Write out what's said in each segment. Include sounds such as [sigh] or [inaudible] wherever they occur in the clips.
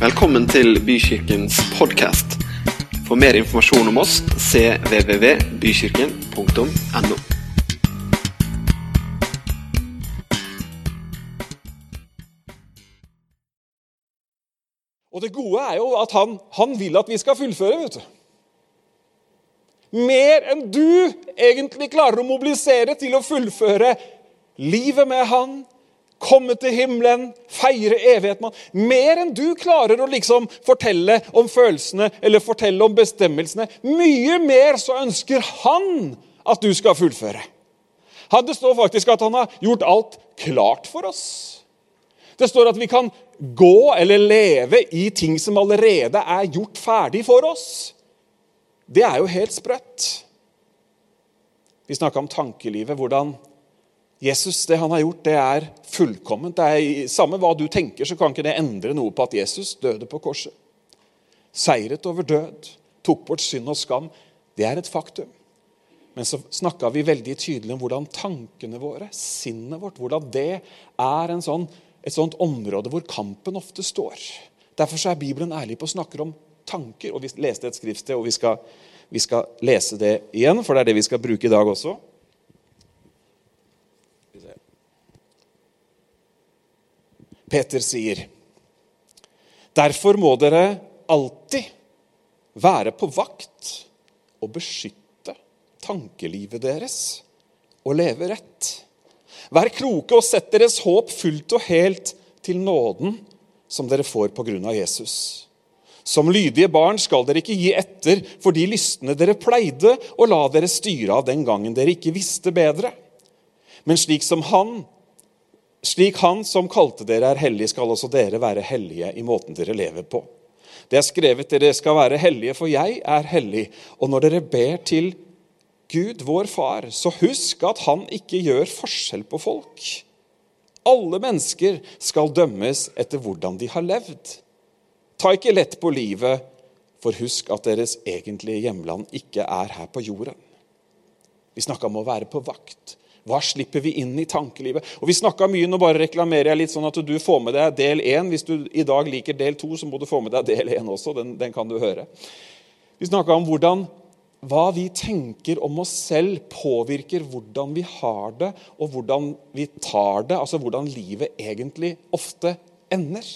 Velkommen til Bykirkens podkast. For mer informasjon om oss cvvvbykirken.no. Og det gode er jo at han, han vil at vi skal fullføre. vet du. Mer enn du egentlig klarer å mobilisere til å fullføre livet med han, komme til himmelen, feire evigheten. Mer enn du klarer å liksom fortelle om følelsene eller fortelle om bestemmelsene. Mye mer så ønsker han at du skal fullføre. Han, det står faktisk at han har gjort alt klart for oss. Det står at vi kan gå eller leve i ting som allerede er gjort ferdig for oss. Det er jo helt sprøtt. Vi snakka om tankelivet. Hvordan Jesus, det han har gjort, det er fullkomment. Det er Samme hva du tenker, så kan ikke det endre noe på at Jesus døde på korset. Seiret over død, tok bort synd og skam. Det er et faktum. Men så snakka vi veldig tydelig om hvordan tankene våre, sinnet vårt, hvordan det er sånn et sånt område hvor kampen ofte står. Derfor er Bibelen ærlig på å snakke om tanker. og Vi leste et skriftsted, og vi skal, vi skal, lese det igjen, for det er det vi skal bruke i dag også. Peter sier, 'Derfor må dere alltid være på vakt og beskytte tankelivet deres og leve rett.' Vær kloke og sett deres håp fullt og helt til nåden som dere får av Jesus. Som lydige barn skal dere ikke gi etter for de lystne dere pleide å la dere styre av den gangen dere ikke visste bedre. Men slik som han, slik han som kalte dere er hellig, skal også dere være hellige i måten dere lever på. Det er skrevet dere skal være hellige, for jeg er hellig. Og når dere ber til Gud, vår far, så husk at han ikke gjør forskjell på folk. Alle mennesker skal dømmes etter hvordan de har levd. Ta ikke lett på livet, for husk at deres egentlige hjemland ikke er her på jorden. Vi snakka om å være på vakt. Hva slipper vi inn i tankelivet? Og Vi snakka mye, nå bare reklamerer jeg litt sånn at du får med deg del én. Hvis du i dag liker del to, så må du få med deg del én også. Den, den kan du høre. Vi snakka om hvordan hva vi tenker om oss selv, påvirker hvordan vi har det, og hvordan vi tar det, altså hvordan livet egentlig ofte ender.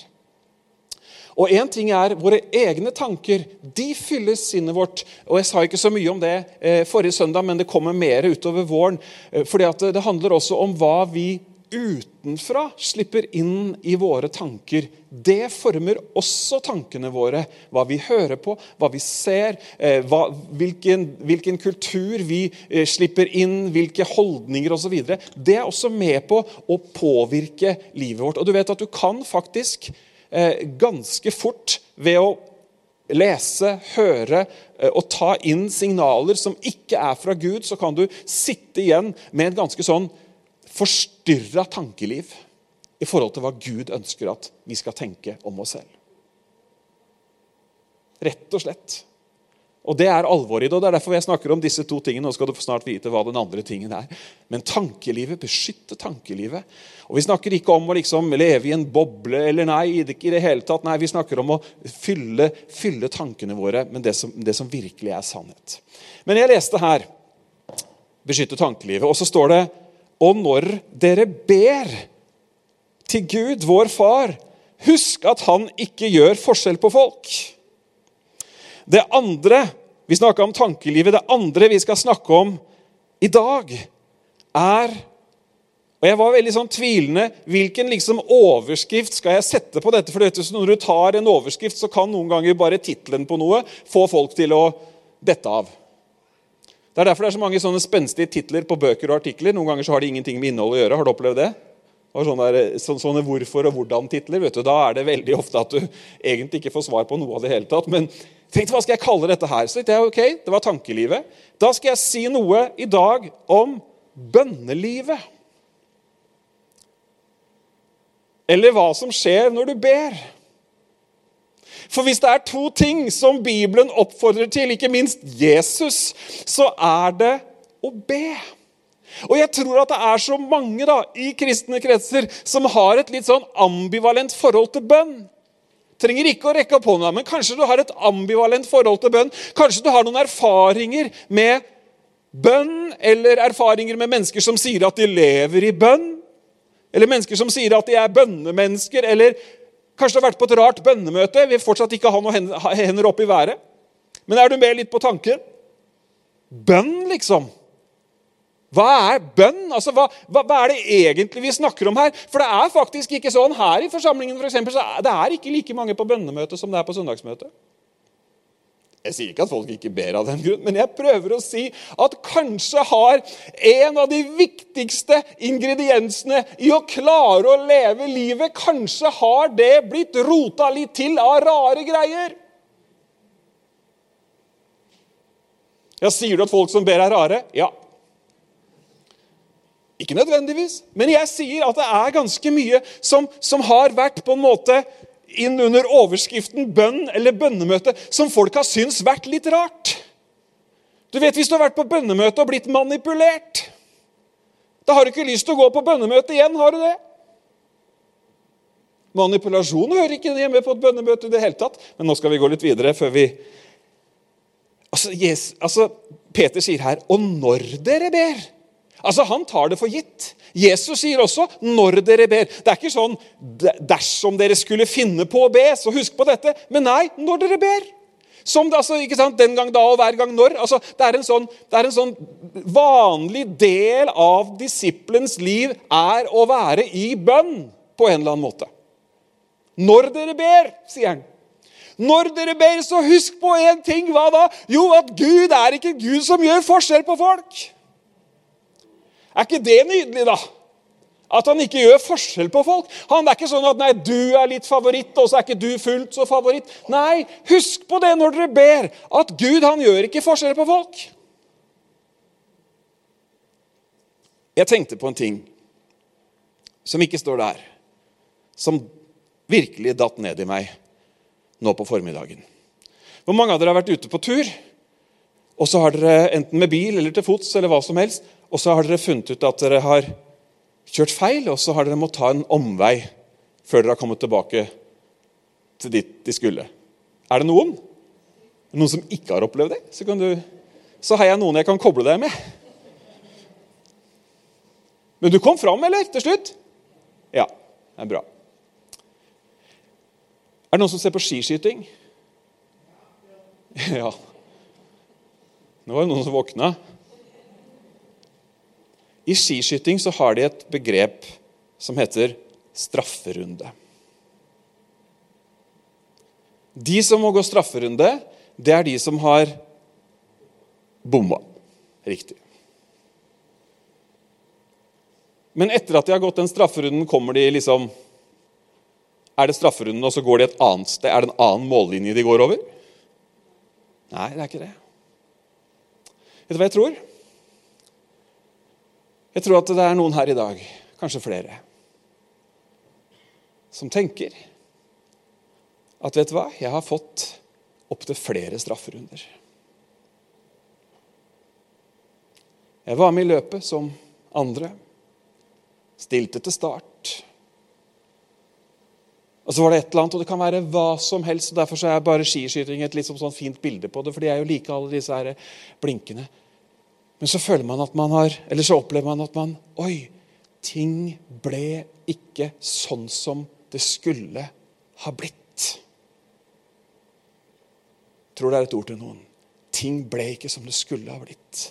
Og Én ting er våre egne tanker. De fyller sinnet vårt. Og Jeg sa ikke så mye om det eh, forrige søndag, men det kommer mer utover våren. Eh, fordi at det handler også om hva vi utenfra slipper inn i våre tanker, det former også tankene våre. Hva vi hører på, hva vi ser, eh, hva, hvilken, hvilken, kultur vi slipper inn, hvilke holdninger osv. Det er også med på å påvirke livet vårt. Og du vet at du kan faktisk ganske fort ved å lese, høre og ta inn signaler som ikke er fra Gud, så kan du sitte igjen med en ganske sånn forstyrra tankeliv i forhold til hva Gud ønsker at vi skal tenke om oss selv. Rett og slett. Og Det er alvoret i det, og det er derfor jeg snakker om disse to tingene. Nå skal du snart vite hva den andre tingen er. Men tankelivet, beskytte tankelivet. Og Vi snakker ikke om å liksom leve i en boble eller nei. i det hele tatt. Nei, Vi snakker om å fylle, fylle tankene våre med det som, det som virkelig er sannhet. Men jeg leste her beskytte tankelivet, og så står det og når dere ber til Gud, vår Far, husk at han ikke gjør forskjell på folk. Det andre vi snakka om tankelivet, det andre vi skal snakke om i dag, er og Jeg var veldig sånn tvilende. Hvilken liksom overskrift skal jeg sette på dette? For vet Når du tar en overskrift, så kan noen ganger bare tittelen på noe få folk til å dette av. Det er derfor det er så mange sånne spenstige titler på bøker og artikler. Noen ganger så har de ingenting med innhold å gjøre. Har du opplevd det? Og sånne, der, sånne hvorfor- og hvordan-titler. vet du, Da er det veldig ofte at du egentlig ikke får svar på noe av det hele tatt. Men tenkte, hva skal jeg kalle dette her? Så det jeg, ok, det var tankelivet. Da skal jeg si noe i dag om bønnelivet. Eller hva som skjer når du ber. For hvis det er to ting som Bibelen oppfordrer til, ikke minst Jesus, så er det å be. Og jeg tror at det er så mange da, i kristne kretser som har et litt sånn ambivalent forhold til bønn. Trenger ikke å rekke opp hånda, men kanskje du har et ambivalent forhold til bønn. Kanskje du har noen erfaringer med bønn, eller erfaringer med mennesker som sier at de lever i bønn. Eller mennesker som sier at de er bønnemennesker. Eller kanskje du har vært på et rart bønnemøte. Vil fortsatt ikke ha noen hender opp i været. Men er du med litt på tanken? Bønn, liksom. Hva er bønn? Altså, hva, hva, hva, er det egentlig vi snakker om her? For det er faktisk ikke sånn her i forsamlingen for eksempel, så det er ikke like mange på bønnemøte som det er på søndagsmøte. Jeg sier ikke at folk ikke ber av den grunn, men jeg prøver å si at kanskje har en av de viktigste ingrediensene i å klare å leve livet Kanskje har det blitt rota litt til av rare greier. Ja, Sier du at folk som ber, er rare? Ja. Ikke nødvendigvis, men jeg sier at det er ganske mye som, som har vært på en måte inn under overskriften bønn eller bønnemøte som folk har syntes vært litt rart. Du vet, Hvis du har vært på bønnemøte og blitt manipulert, da har du ikke lyst til å gå på bønnemøte igjen, har du det? Manipulasjon hører ikke hjemme på et bønnemøte i det hele tatt. Men nå skal vi gå litt videre før vi Altså, yes, altså Peter sier her Og når dere ber Altså, Han tar det for gitt. Jesus sier også 'når dere ber'. Det er ikke sånn 'dersom dere skulle finne på å be', så husk på dette. Men nei, når dere ber. Som det, altså, ikke sant, Den gang da og hver gang når. Altså, det, er en sånn, det er en sånn vanlig del av disiplens liv er å være i bønn på en eller annen måte. Når dere ber, sier han. Når dere ber, så husk på én ting. Hva da? Jo, at Gud er ikke Gud som gjør forskjell på folk. Er ikke det nydelig, da? At han ikke gjør forskjell på folk. Han er ikke sånn at nei, du er litt favoritt, og så er ikke du fullt så favoritt. Nei, husk på det når dere ber, at Gud han gjør ikke forskjell på folk. Jeg tenkte på en ting som ikke står der, som virkelig datt ned i meg nå på formiddagen. Hvor mange av dere har vært ute på tur, og så har dere enten med bil eller til fots eller hva som helst, og så har dere funnet ut at dere har kjørt feil, og så har dere måttet ta en omvei før dere har kommet tilbake til dit de skulle. Er det noen? Noen som ikke har opplevd det? Så, du, så har jeg noen jeg kan koble deg med. Men du kom fram, eller? Til slutt? Ja, det er bra. Er det noen som ser på skiskyting? [laughs] Ja. Nå var det noen som våkna. I skiskyting så har de et begrep som heter strafferunde. De som må gå strafferunde, det er de som har bomma. Riktig. Men etter at de har gått den strafferunden, kommer de liksom Er det strafferunden, og så går de et annet sted? Er det en annen mållinje de går over? Nei, det er ikke det. Vet du hva jeg tror? Jeg tror at det er noen her i dag, kanskje flere, som tenker at vet du hva, jeg har fått opptil flere strafferunder. Jeg var med i løpet som andre. Stilte til start. Og så var det et eller annet, og det kan være hva som helst. og Derfor er bare skiskyting et litt sånn fint bilde på det, for de er jo like alle disse her blinkene. Men så føler man at man har, eller så opplever man at man Oi, ting ble ikke sånn som det skulle ha blitt. Jeg tror det er et ord til noen. Ting ble ikke som det skulle ha blitt.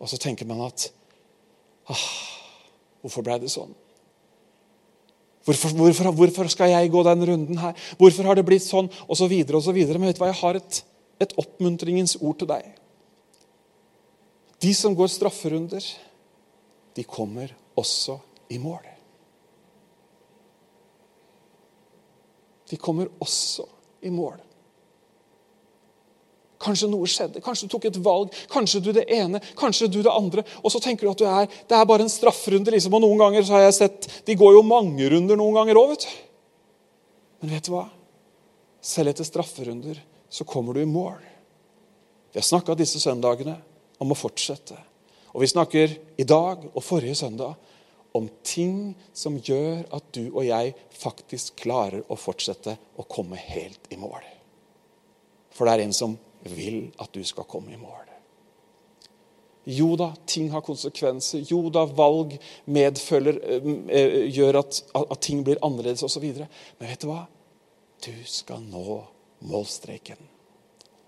Og så tenker man at ah, Hvorfor ble det sånn? Hvorfor, hvorfor, hvorfor, skal jeg gå den runden her? Hvorfor har det blitt sånn? Og så videre og så videre. Men vet du hva, jeg har et, et oppmuntringens ord til deg. De som går strafferunder, de kommer også i mål. De kommer også i mål. Kanskje noe skjedde, kanskje du tok et valg, kanskje du det ene, kanskje du det andre. Og så tenker du at du er, det er bare en strafferunde. Liksom, og noen ganger så har jeg sett, De går jo mange runder noen ganger òg, vet du. Men vet du hva? Selv etter strafferunder så kommer du i mål. Vi har snakka disse søndagene om å fortsette. Og vi snakker i dag og forrige søndag om ting som gjør at du og jeg faktisk klarer å fortsette å komme helt i mål. For det er en som vil at du skal komme i mål. Jo da, ting har konsekvenser. Jo da, valg medfølger, øh, gjør at, at, ting blir annerledes osv. Men vet du hva? Du skal nå målstreken.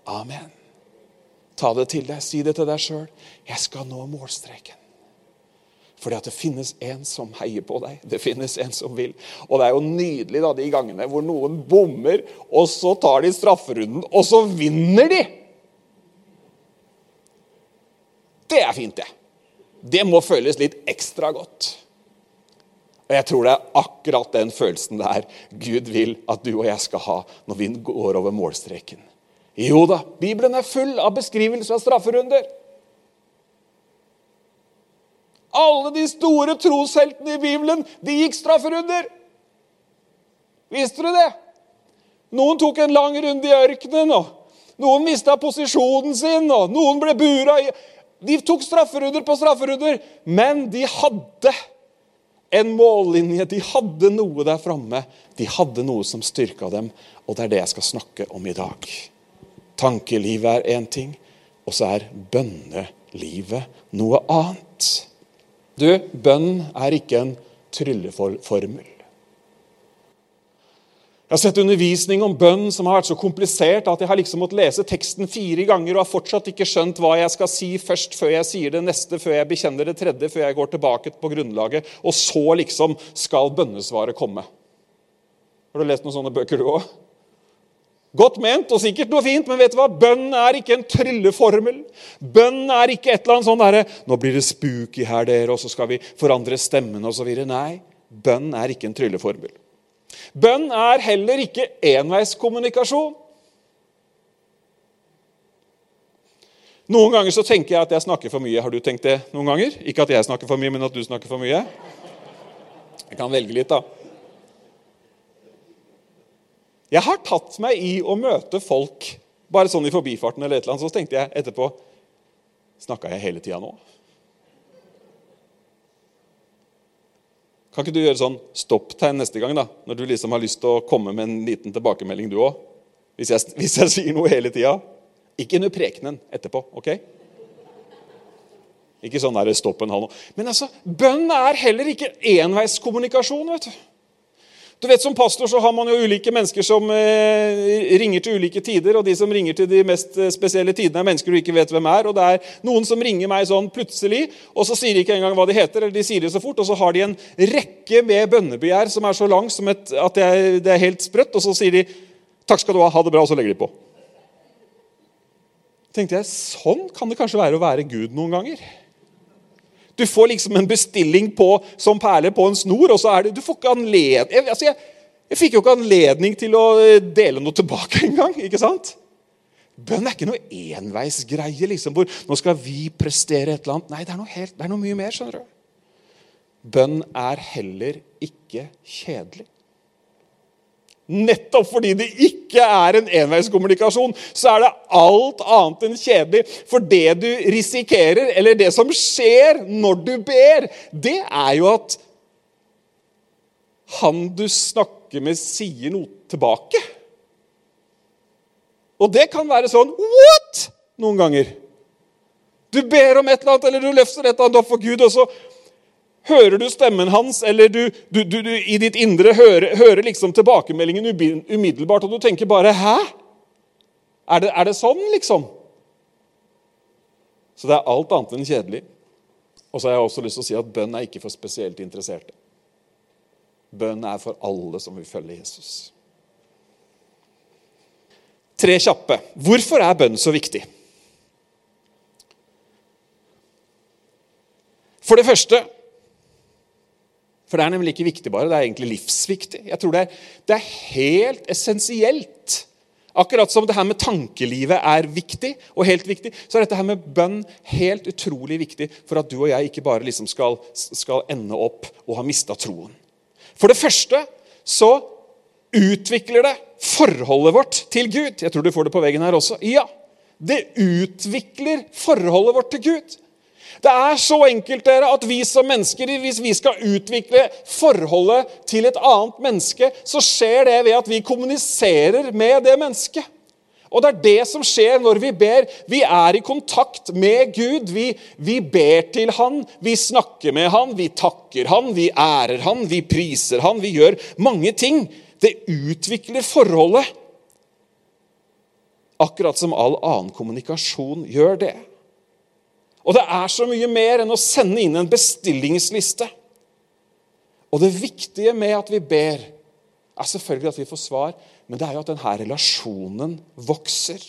Amen. Ta det til deg. Si det til deg sjøl. Jeg skal nå målstreken. Fordi at det finnes en som heier på deg. Det finnes en som vil. Og det er jo nydelig da, de gangene hvor noen bommer, og så tar de strafferunden, og så vinner de! Det er fint, det. Det må føles litt ekstra godt. Og Jeg tror det er akkurat den følelsen der Gud vil at du og jeg skal ha når vi går over målstreken. Jo da, Bibelen er full av beskrivelser av strafferunder. Alle de store trosheltene i Bibelen de gikk strafferunder. Visste du det? Noen tok en lang runde i ørkenen, og noen mista posisjonen sin, og noen ble bura i De tok strafferunder på strafferunder, men de hadde en mållinje. De hadde noe der framme. De hadde noe som styrka dem, og det er det jeg skal snakke om i dag. Tankelivet er én ting, og så er bønnelivet noe annet. Du, bønn er ikke en trylleformel. Jeg har sett undervisning om bønn som har vært så komplisert at jeg har liksom måttet lese teksten fire ganger og har fortsatt ikke skjønt hva jeg skal si først, før jeg sier det neste, før jeg bekjenner det tredje, før jeg går tilbake på grunnlaget. Og så liksom skal bønnesvaret komme. Har du lest noen sånne bøker, du òg? Godt ment og sikkert noe fint, men vet du hva? bønn er ikke en trylleformel. Bønn er ikke et eller annet sånn derre 'Nå blir det spooky her, dere, og så skal vi forandre stemmen' osv. Nei, bønn er ikke en trylleformel. Bønn er heller ikke enveiskommunikasjon. Noen ganger så tenker jeg at jeg snakker for mye. Har du tenkt det noen ganger? Ikke at jeg snakker for mye, men at du snakker for mye? Jeg kan velge litt, da. Jeg har tatt meg i å møte folk bare sånn i forbifarten, eller et eller annet, så tenkte jeg etterpå Snakka jeg hele tida nå? Kan ikke du gjøre sånn stopptegn neste gang, da, når du liksom har lyst til å komme med en liten tilbakemelding, du òg? Hvis, hvis, jeg sier noe hele tida? Ikke under prekenen etterpå, OK? Ikke sånn der, stopp en halv Men altså, bønn er heller ikke enveiskommunikasjon. vet du. Du vet, Som pastor så har man jo ulike mennesker som eh, ringer til ulike tider. Og de som ringer til de mest eh, spesielle tidene, er mennesker du ikke vet hvem er. Og det er noen som ringer meg sånn plutselig, og så sier de ikke engang hva de heter. eller de sier det så fort, Og så har de en rekke med bønnebegjær som er så lang som et, at det er, det er helt sprøtt. Og så sier de 'takk skal du ha, ha det bra', og så legger de på. tenkte jeg, Sånn kan det kanskje være å være Gud noen ganger. Du får liksom en bestilling på, som perler på en snor, og så er det Du får ikke anledning jeg, altså jeg, jeg fikk jo ikke anledning til å eh, dele noe tilbake [laughs] engang. ikke sant? Bønn er ikke noe enveisgreie liksom, hvor nå skal vi prestere et eller annet. Nei, det er noe, helt, det er noe mye mer. skjønner du. Bønn er heller ikke kjedelig. Nettopp fordi det ikke er en enveiskommunikasjon, så er det alt annet enn kjedelig. For det du risikerer, eller det som skjer når du ber, det er jo at han du snakker med, sier noe tilbake. Og det kan være sånn What? noen ganger. Du ber om et eller annet, eller du løfter et eller annet opp for Gud, og så Hører du stemmen hans, eller du, du, du, du i ditt indre hører, hører, liksom tilbakemeldingen umiddelbart, og du tenker bare 'Hæ? Er det, er det sånn, liksom?' Så det er alt annet enn kjedelig. Og så har jeg også lyst til å si at bønn er ikke for spesielt interesserte. Bønn er for alle som vil følge Jesus. Tre kjappe. Hvorfor er bønn så viktig? For det første for det er nemlig ikke viktig bare, det er egentlig livsviktig. Jeg tror det er, det er helt essensielt. Akkurat som det her med tankelivet er viktig, og helt viktig, så er dette her med bønn helt utrolig viktig for at du og jeg ikke bare liksom skal, skal ende opp og ha mista troen. For det første så utvikler det forholdet vårt til Gud. Jeg tror du får det på veggen her også. Ja, det utvikler forholdet vårt til Gud. Det er så enkelt dere, at vi som mennesker, hvis vi skal utvikle forholdet til et annet menneske, så skjer det ved at vi kommuniserer med det mennesket. Og det er det som skjer når vi ber. Vi er i kontakt med Gud. Vi, vi, ber til Han, vi snakker med Han, vi takker Han, vi ærer Han, vi priser Han. Vi gjør mange ting. Det utvikler forholdet. Akkurat som all annen kommunikasjon gjør det. Og det er så mye mer enn å sende inn en bestillingsliste. Og det viktige med at vi ber, er selvfølgelig at vi får svar, men det er jo at denne relasjonen vokser.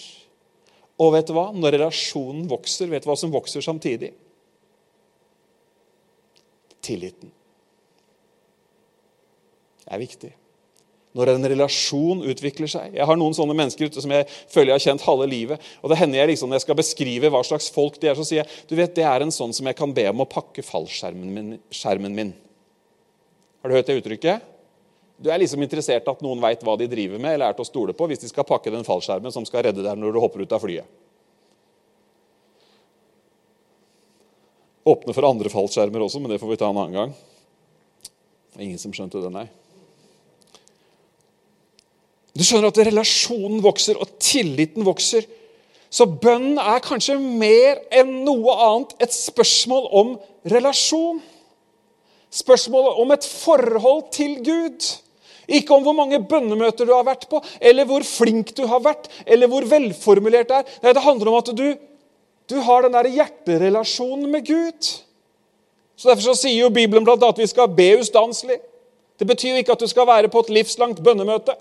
Og vet du hva? Når relasjonen vokser, vet du hva som vokser samtidig? Tilliten. Det er viktig når en relasjon utvikler seg. Jeg har noen sånne mennesker ute som jeg føler jeg har kjent halve livet. og det hender jeg liksom, Når jeg skal beskrive hva slags folk de er, så sier jeg du vet, det er en sånn som jeg kan be om å pakke fallskjermen min. min. Har du hørt det uttrykket? Du er liksom interessert at noen veit hva de driver med, eller er til å stole på hvis de skal pakke den fallskjermen som skal redde deg når du hopper ut av flyet. Åpne for andre fallskjermer også, men det får vi ta en annen gang. Ingen som skjønte det, nei. Du skjønner at relasjonen vokser, og tilliten vokser. Så bønnen er kanskje mer enn noe annet et spørsmål om relasjon. Spørsmålet om et forhold til Gud. Ikke om hvor mange bønnemøter du har vært på, eller hvor flink du har vært, eller hvor velformulert det er. Nei, det handler om at du, du har den der hjerterelasjonen med Gud. Så Derfor så sier jo Bibelen blant annet at vi skal be ustanselig. Det betyr jo ikke at du skal være på et livslangt bønnemøte.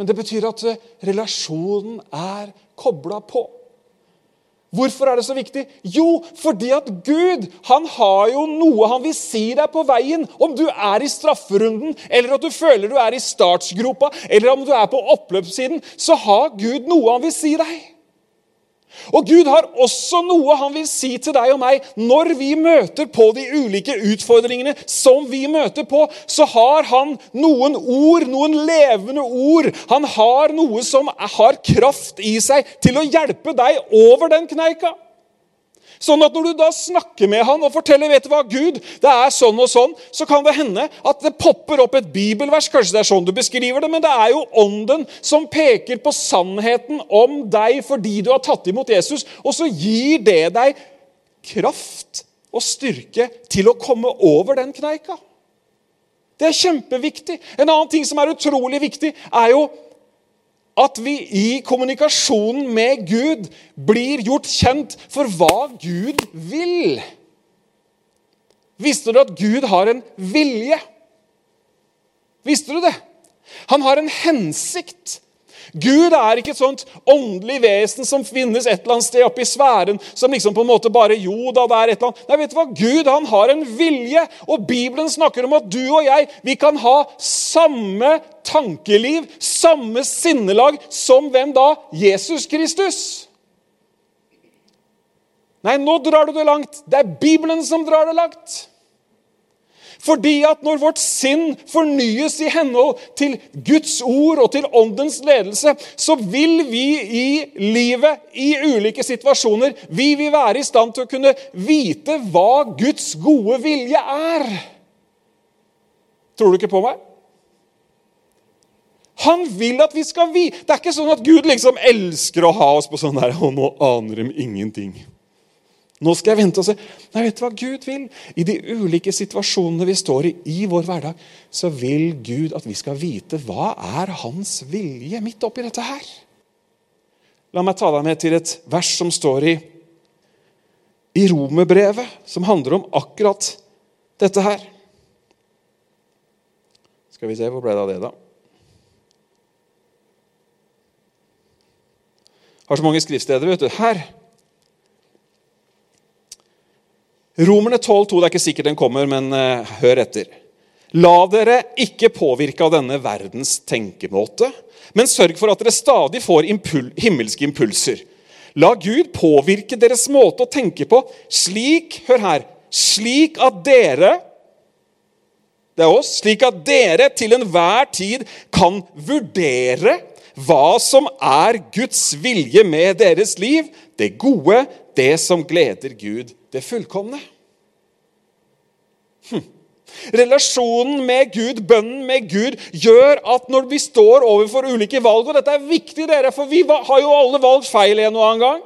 Men det betyr at eh, relasjonen er kobla på. Hvorfor er det så viktig? Jo, fordi at Gud han har jo noe han vil si deg på veien. Om du er i strafferunden, eller at du føler du er i startsgropa, eller om du er på oppløpssiden, så har Gud noe han vil si deg. Og Gud har også noe han vil si til deg og meg når vi møter på de ulike utfordringene som vi møter på. Så har han noen ord, noen levende ord. Han har noe som har kraft i seg til å hjelpe deg over den kneika. Sånn at når du da snakker med han og forteller vet du hva, Gud, det er sånn og sånn, så kan det hende at det popper opp et bibelvers. Kanskje det er sånn du beskriver det, men det er jo ånden som peker på sannheten om deg fordi du har tatt imot Jesus. Og så gir det deg kraft og styrke til å komme over den kneika. Det er kjempeviktig. En annen ting som er utrolig viktig, er jo at vi i kommunikasjonen med Gud blir gjort kjent for hva Gud vil. Visste du at Gud har en vilje? Visste du det? Han har en hensikt. Gud er ikke et sånt åndelig vesen som finnes et eller annet sted oppe i sfæren, som liksom på en måte bare Jo da, det er et eller annet. Nei, vet du hva? Gud han har en vilje, og Bibelen snakker om at du og jeg vi kan ha samme tankeliv, samme sinnelag, som hvem da? Jesus Kristus. Nei, nå drar du det langt. Det er Bibelen som drar det langt. Fordi at når vårt sinn fornyes i henhold til Guds ord og til åndens ledelse, så vil vi i livet, i ulike situasjoner, vi vil være i stand til å kunne vite hva Guds gode vilje er. Tror du ikke på meg? Han vil at vi skal vite. Det er ikke sånn at Gud liksom elsker å ha oss på sånn der Og nå aner de ingenting. Nå skal jeg vente og se. Nei, vet du hva Gud vil? I de ulike situasjonene vi står i i vår hverdag, så vil Gud at vi skal vite hva er hans vilje midt oppi dette her. La meg ta deg med til et vers som står i, i Romerbrevet, som handler om akkurat dette her. Skal vi se, hvor ble det av det, da? Har så mange skriftsteder, vet du. Her Romerne 12,2, det er ikke sikkert den kommer, men uh, hør etter. La dere ikke påvirke av denne verdens tenkemåte, men sørg for at dere stadig får impul himmelske impulser. La Gud påvirke deres måte å tenke på slik Hør her. Slik at dere Det er oss. Slik at dere til enhver tid kan vurdere hva som er Guds vilje med deres liv, det gode, det som gleder Gud det fullkomne. Hm. Relasjonen med Gud, bønnen med Gud, gjør at når vi står overfor ulike valg Og dette er viktig, dere, for vi har jo alle valgt feil en og annen gang.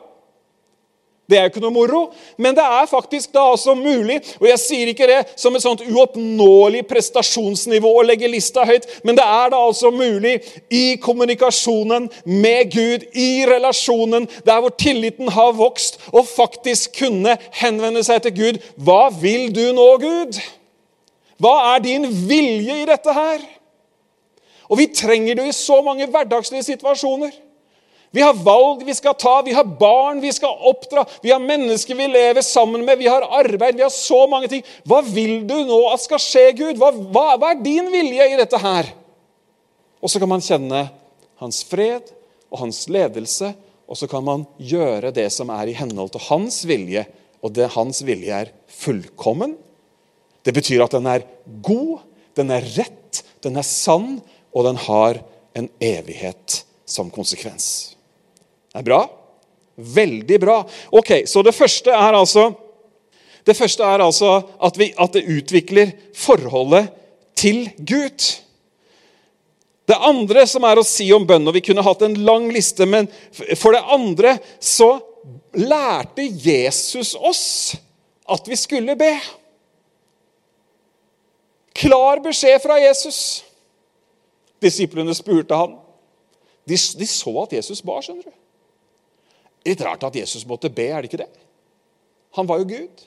Det er jo ikke noe moro, men det er faktisk da altså mulig. Og jeg sier ikke det som et sånt uoppnåelig prestasjonsnivå å legge lista høyt, men det er da altså mulig i kommunikasjonen med Gud, i relasjonen, der hvor tilliten har vokst, å faktisk kunne henvende seg til Gud. Hva vil du nå, Gud? Hva er din vilje i dette her? Og vi trenger det i så mange hverdagslige situasjoner. Vi har valg vi skal ta, vi har barn vi skal oppdra, vi har mennesker vi lever sammen med, vi har arbeid, vi har så mange ting. Hva vil du nå at skal skje, Gud? Hva, hva, hva er din vilje i dette her? Og så kan man kjenne hans fred og hans ledelse, og så kan man gjøre det som er i henhold til hans vilje, og det hans vilje er fullkommen. Det betyr at den er god, den er rett, den er sann, og den har en evighet som konsekvens. Det er bra. Veldig bra. Ok, Så det første er altså, første er altså at, vi, at det utvikler forholdet til Gud. Det andre som er å si om bønn, og vi kunne hatt en lang liste, men for det andre så lærte Jesus oss at vi skulle be. Klar beskjed fra Jesus. Disiplene spurte han. De, de så at Jesus ba, skjønner du. Litt rart at Jesus måtte be, er det ikke det? Han var jo Gud.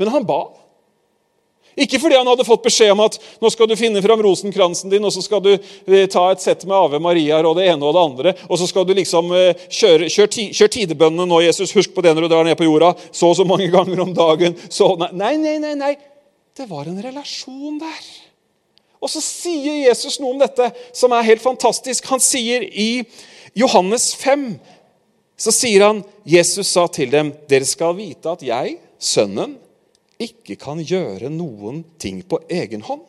Men han ba. Ikke fordi han hadde fått beskjed om at nå skal du finne fram rosenkransen din, og så skal du eh, ta et sett med Ave Maria og det ene og det andre, og så skal du liksom eh, kjøre, kjør, kjør tidebønnene nå, Jesus. Husk på det når du drar ned på jorda. Så og så mange ganger om dagen. Så, nei, nei, nei, nei. Det var en relasjon der. Og så sier Jesus noe om dette som er helt fantastisk. Han sier i Johannes 5 så sier han, Jesus sa til dem, dere skal vite at jeg, sønnen, ikke kan gjøre noen ting på egen hånd.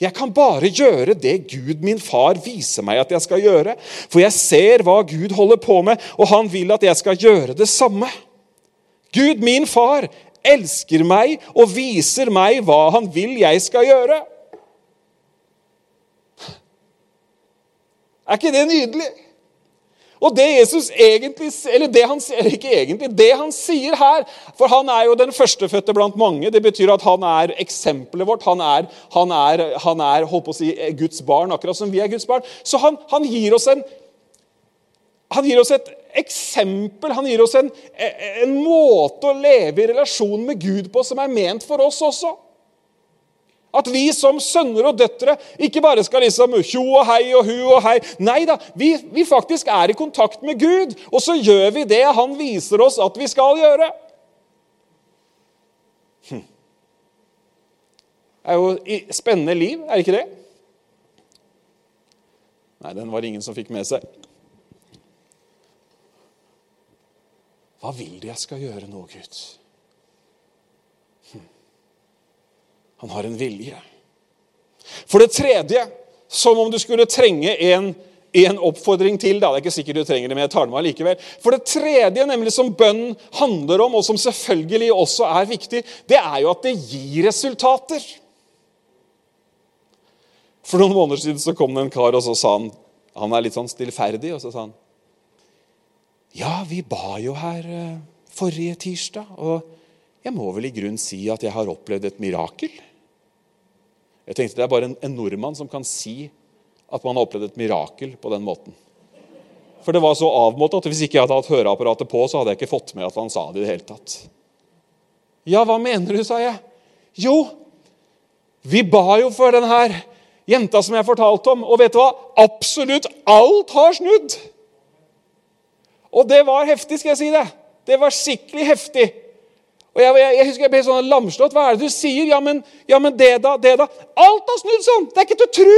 Jeg kan bare gjøre det Gud, min far, viser meg at jeg skal gjøre. For jeg ser hva Gud holder på med, og han vil at jeg skal gjøre det samme. Gud, min far, elsker meg og viser meg hva han vil jeg skal gjøre. Er ikke det nydelig? Og det Jesus egentlig, eller det han, ikke egentlig, det han sier her For han er jo den førstefødte blant mange. Det betyr at han er eksempelet vårt. Han er, han er, han er holdt på å si, Guds barn, akkurat som vi er Guds barn. Så han, han gir oss en han gir oss et eksempel, han gir oss en, en måte å leve i relasjon med Gud på som er ment for oss også. At vi som sønner og døtre ikke bare skal liksom tjo og hei og hu og hei. Nei da, vi, vi, faktisk er i kontakt med Gud, og så gjør vi det han viser oss at vi skal gjøre. Hm. Det er jo spennende liv, er det ikke det? Nei, den var det ingen som fikk med seg. Hva vil du jeg skal gjøre nå, Gud? Han har en vilje. For det tredje, som om du skulle trenge en, en oppfordring til da, Det er ikke sikkert du trenger det, men jeg tar det med likevel. For det tredje, nemlig som bønnen handler om, og som selvfølgelig også er viktig, det er jo at det gir resultater. For noen måneder siden så kom det en kar, og så sa han Han er litt sånn stillferdig, og så sa han Ja, vi ba jo her eh, forrige tirsdag, og jeg må vel i grunn si at jeg har opplevd et mirakel. Jeg tenkte Det er bare en, en nordmann som kan si at man har opplevd et mirakel på den måten. For det var så avmålt at hvis ikke jeg hadde hatt høreapparatet på, så hadde jeg ikke fått med at han sa det i det hele tatt. Ja, hva mener du, sa jeg. Jo, vi ba jo for den her jenta som jeg fortalte om, og vet du hva? Absolutt alt har snudd! Og det var heftig, skal jeg si det. Det var skikkelig heftig. Og jeg, jeg, jeg, husker jeg ble sånn lamslått. Hva er det du sier? Ja men, ja, men det da, det da. Alt har snudd sånn! Det er ikke til å tro!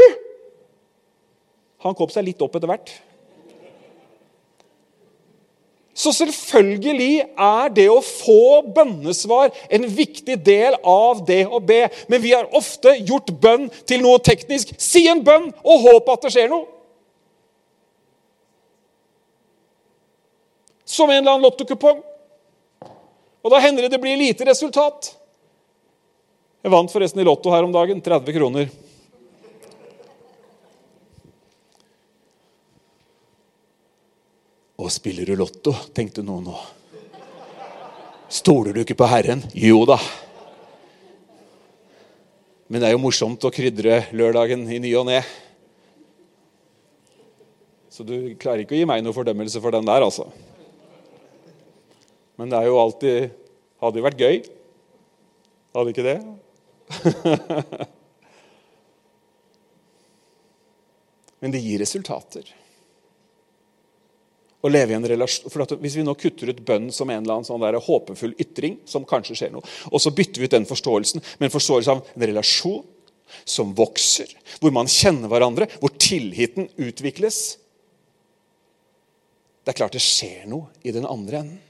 Han kom seg litt opp etter hvert. Så selvfølgelig er det å få bønnesvar en viktig del av det å be. Men vi har ofte gjort bønn til noe teknisk. Si en bønn og håp at det skjer noe. Som en eller annen lottokupong. Og da hender det det blir lite resultat. Jeg vant forresten i Lotto her om dagen. 30 kroner. Og spiller du Lotto, tenkte noen nå. Stoler du ikke på Herren? Jo da. Men det er jo morsomt å krydre lørdagen i ny og ne. Så du klarer ikke å gi meg noe fordømmelse for den der, altså. Men det er jo alltid Hadde jo vært gøy. Hadde ikke det? [laughs] Men det gir resultater å leve i en relasjon. For Hvis vi nå kutter ut bønn som en eller annen sånn håpefull ytring, som kanskje skjer noe, og så bytter vi ut den forståelsen med en forståelse av en relasjon som vokser, hvor man kjenner hverandre, hvor tilliten utvikles Det er klart det skjer noe i den andre enden.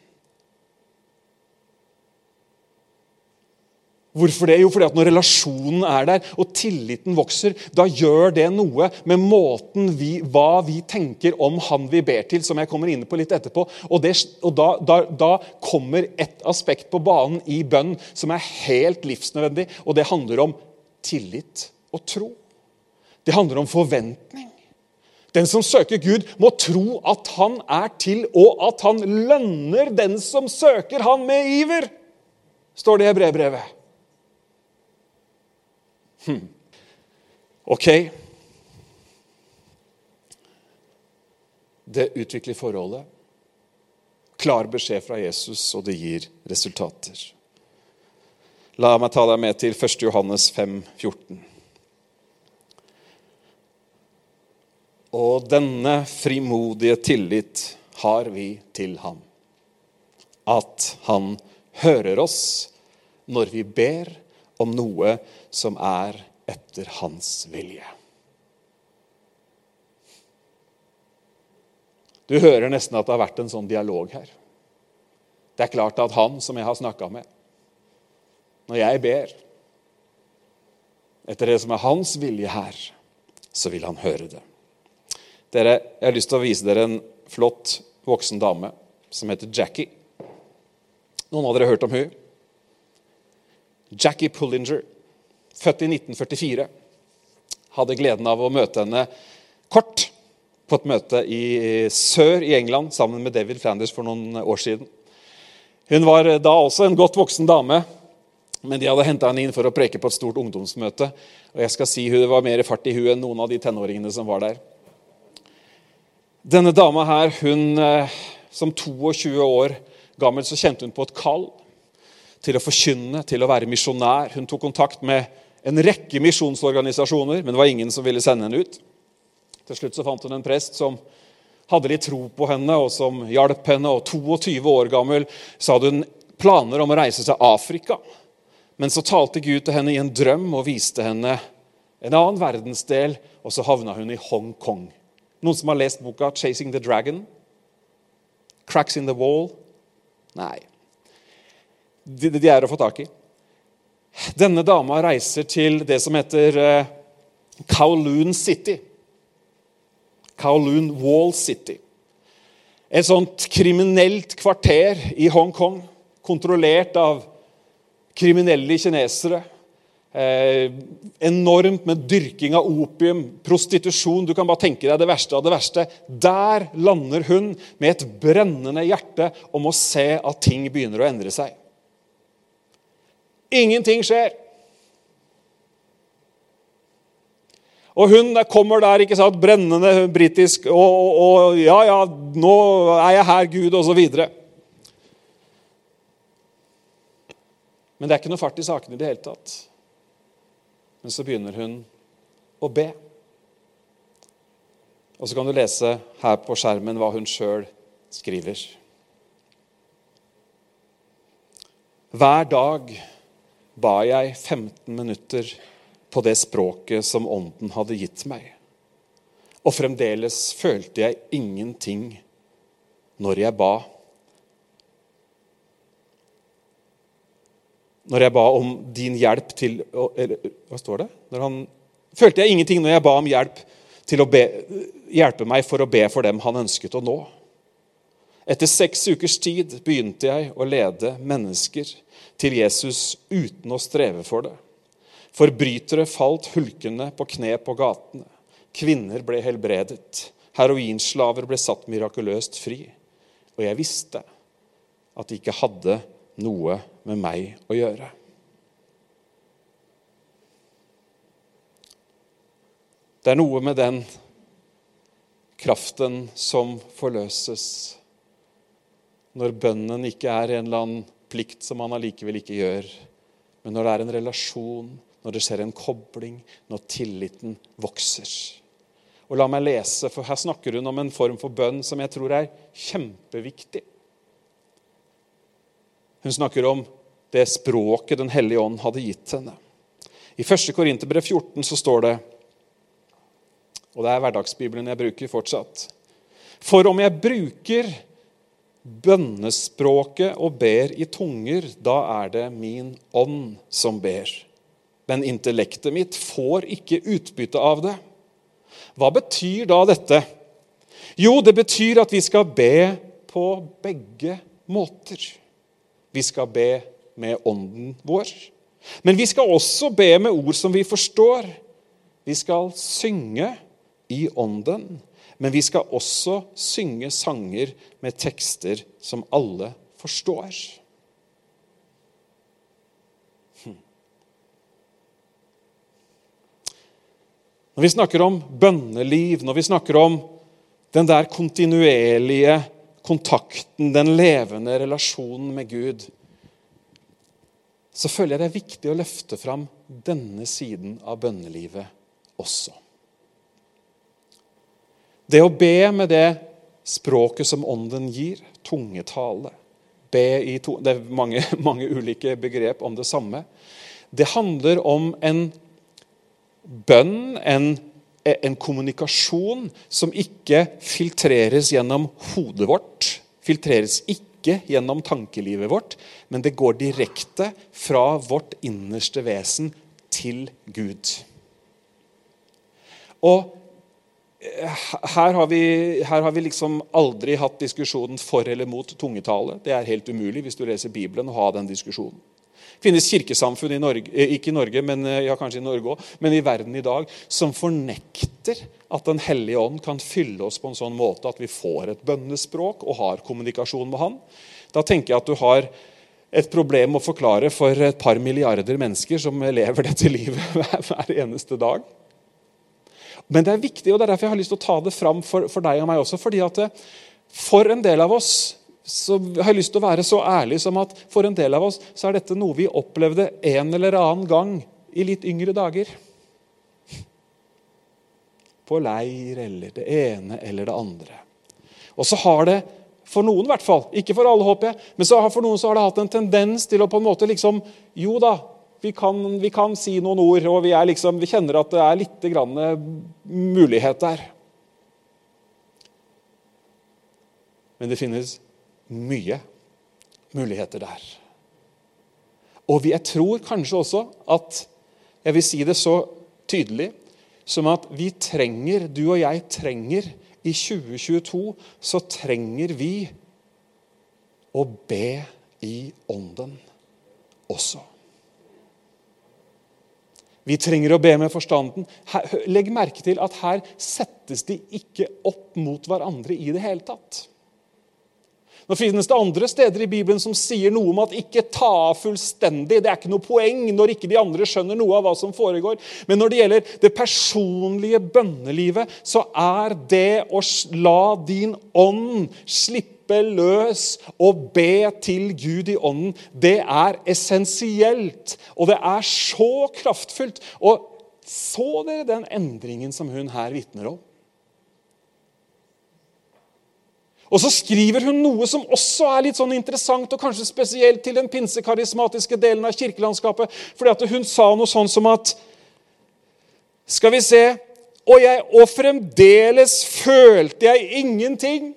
Hvorfor det? Jo, fordi at når relasjonen er der, og tilliten vokser, da gjør det noe med måten vi, hva vi tenker om han vi ber til, som jeg kommer inn på litt etterpå. Og, det, og da, da, da, kommer et aspekt på banen i bønn som er helt livsnødvendig, og det handler om tillit og tro. Det handler om forventning. Den som søker Gud, må tro at han er til, og at han lønner den som søker han med iver, står det i brevbrevet. Hm. Ok. Det utvikler forholdet. Klar beskjed fra Jesus, og det gir resultater. La meg ta deg med til 1. Johannes 5, 14. Og denne frimodige tillit har vi til ham. At han hører oss når vi ber om noe som er etter hans vilje. Du hører nesten at det har vært en sånn dialog her. Det er klart at han som jeg har snakka med Når jeg ber etter det som er hans vilje her, så vil han høre det. Dere, Jeg har lyst til å vise dere en flott voksen dame som heter Jackie. Noen av dere har hørt om hun? Jackie Pullinger, født i 1944. Hadde gleden av å møte henne kort på et møte i sør i England sammen med David Flanders for noen år siden. Hun var da også en godt voksen dame, men de hadde henta henne inn for å preke på et stort ungdomsmøte. Og jeg skal si Hun var mer fart i huet enn noen av de tenåringene som var der. Denne dama her, hun, eh, som 22 år gammel så kjente hun på et kall til å forkynne, til å være misjonær. Hun tok kontakt med en rekke misjonsorganisasjoner, men det var ingen som ville sende henne ut. Til slutt så fant hun en prest som hadde litt tro på henne, og som hjalp henne. Og 22 år gammel så hadde hun planer om å reise til Afrika. Men så talte Gud til henne i en drøm og viste henne en annen verdensdel, og så havna hun i Hongkong. Noen som har lest boka 'Chasing the Dragon'? 'Cracks in the Wall'? Nei de, de er å få tak i. Denne dama reiser til det som heter eh, Kowloon City. Kowloon Wall City. Et sånt kriminelt kvarter i Hongkong, kontrollert av kriminelle kinesere. Eh, enormt med dyrking av opium, prostitusjon. Du kan bare tenke deg det verste av det verste. Der lander hun med et brennende hjerte om å se at ting begynner å endre seg. Ingenting skjer. Og hun kommer der ikke sant, brennende britisk og, og, og, Ja, ja, nå er jeg her, Gud, osv. Men det er ikke noe fart i sakene i det hele tatt. Men så begynner hun å be. Og så kan du lese her på skjermen hva hun sjøl skriver. Hver dag ba jeg 15 minutter på det språket som Ånden hadde gitt meg. Og fremdeles følte jeg ingenting når jeg ba. Når jeg ba om din hjelp til eller, Hva står det? Han, følte jeg ingenting når jeg ba om hjelp til å be, hjelpe meg for å be for dem han ønsket å nå. Etter seks ukers tid begynte jeg å lede mennesker til Jesus uten å streve for det. Forbrytere falt hulkende på kne på gatene. Kvinner ble helbredet. Heroinslaver ble satt mirakuløst fri. Og jeg visste at de ikke hadde noe med meg å gjøre. Det er noe med den kraften som forløses når bønnen ikke er en eller annen plikt som man allikevel ikke gjør, men når det er en relasjon, når det skjer en kobling, når tilliten vokser. Og La meg lese, for her snakker hun om en form for bønn som jeg tror er kjempeviktig. Hun snakker om det språket Den hellige ånd hadde gitt henne. I 1. Korinterbrev 14 så står det, og det er hverdagsbibelen jeg bruker fortsatt For om jeg bruker bønnespråket og ber i tunger, da er det min ånd som ber. Men intellektet mitt får ikke utbytte av det. Hva betyr da dette? Jo, det betyr at vi skal be på begge måter. Vi skal be med ånden vår. Men vi skal også be med ord som vi forstår. Vi skal synge i ånden. Men vi skal også synge sanger med tekster som alle forstår. Hm. Når vi snakker om bønneliv, når vi snakker om den der kontinuerlige kontakten, den levende relasjonen med Gud, så føler jeg det er viktig å løfte fram denne siden av bønnelivet også. Det å be med det språket som Ånden gir, tungetale be i to, Det er mange, [laughs] mange ulike begrep om det samme. Det handler om en bønn, en, en kommunikasjon, som ikke filtreres gjennom hodet vårt. Filtreres ikke gjennom tankelivet vårt, men det går direkte fra vårt innerste vesen til Gud. Og her har, vi, her har, vi, liksom aldri hatt diskusjonen for eller mot tungetale. Det er helt umulig hvis du leser Bibelen å ha den diskusjonen. Det finnes kirkesamfunn i Norge, eh, ikke i Norge, men, eh, ja, kanskje i Norge også, men i verden i dag som fornekter at Den hellige ånd kan fylle oss på en sånn måte at vi får et bønnespråk og har kommunikasjon med Han. Da tenker jeg at du har et problem å forklare for et par milliarder mennesker som lever dette livet [laughs] hver eneste dag. Men det er viktig, og det er derfor jeg har lyst til å ta det fram for, for deg og meg også. fordi at det, for en del av oss så har jeg lyst til å være så ærlig som at for en del av oss så er dette noe vi opplevde en eller annen gang i litt yngre dager. På leir eller det ene eller det andre. Og så har det, for noen i hvert fall, ikke for alle, håper jeg, men så har for noen så har det hatt en tendens til å på en måte liksom Jo da, vi kan, vi kan, si noen ord, og vi, liksom, vi kjenner at det er litt mulighet der. Men det finnes mye muligheter der. Og jeg tror kanskje også at Jeg vil si det så tydelig som at vi trenger, du og jeg trenger, i 2022 så trenger vi å be i ånden også. Vi trenger å be med forstanden. Legg merke til at her settes de ikke opp mot hverandre i det hele tatt. Nå finnes det andre steder i Bibelen som sier noe om at ikke ta fullstendig. Det er ikke noe poeng når ikke de andre skjønner noe av hva som foregår. Men når det gjelder det personlige bønnelivet, så er det å la din ånd slippe slippe løs og be til Gud i ånden, det er essensielt. Og det er så kraftfullt. Og så dere den endringen som hun her vitner om? Og så skriver hun noe som også er litt sånn interessant, og kanskje spesielt til den pinsekarismatiske delen av kirkelandskapet. fordi at hun sa noe sånn som at Skal vi se Og, jeg, og fremdeles følte jeg ingenting.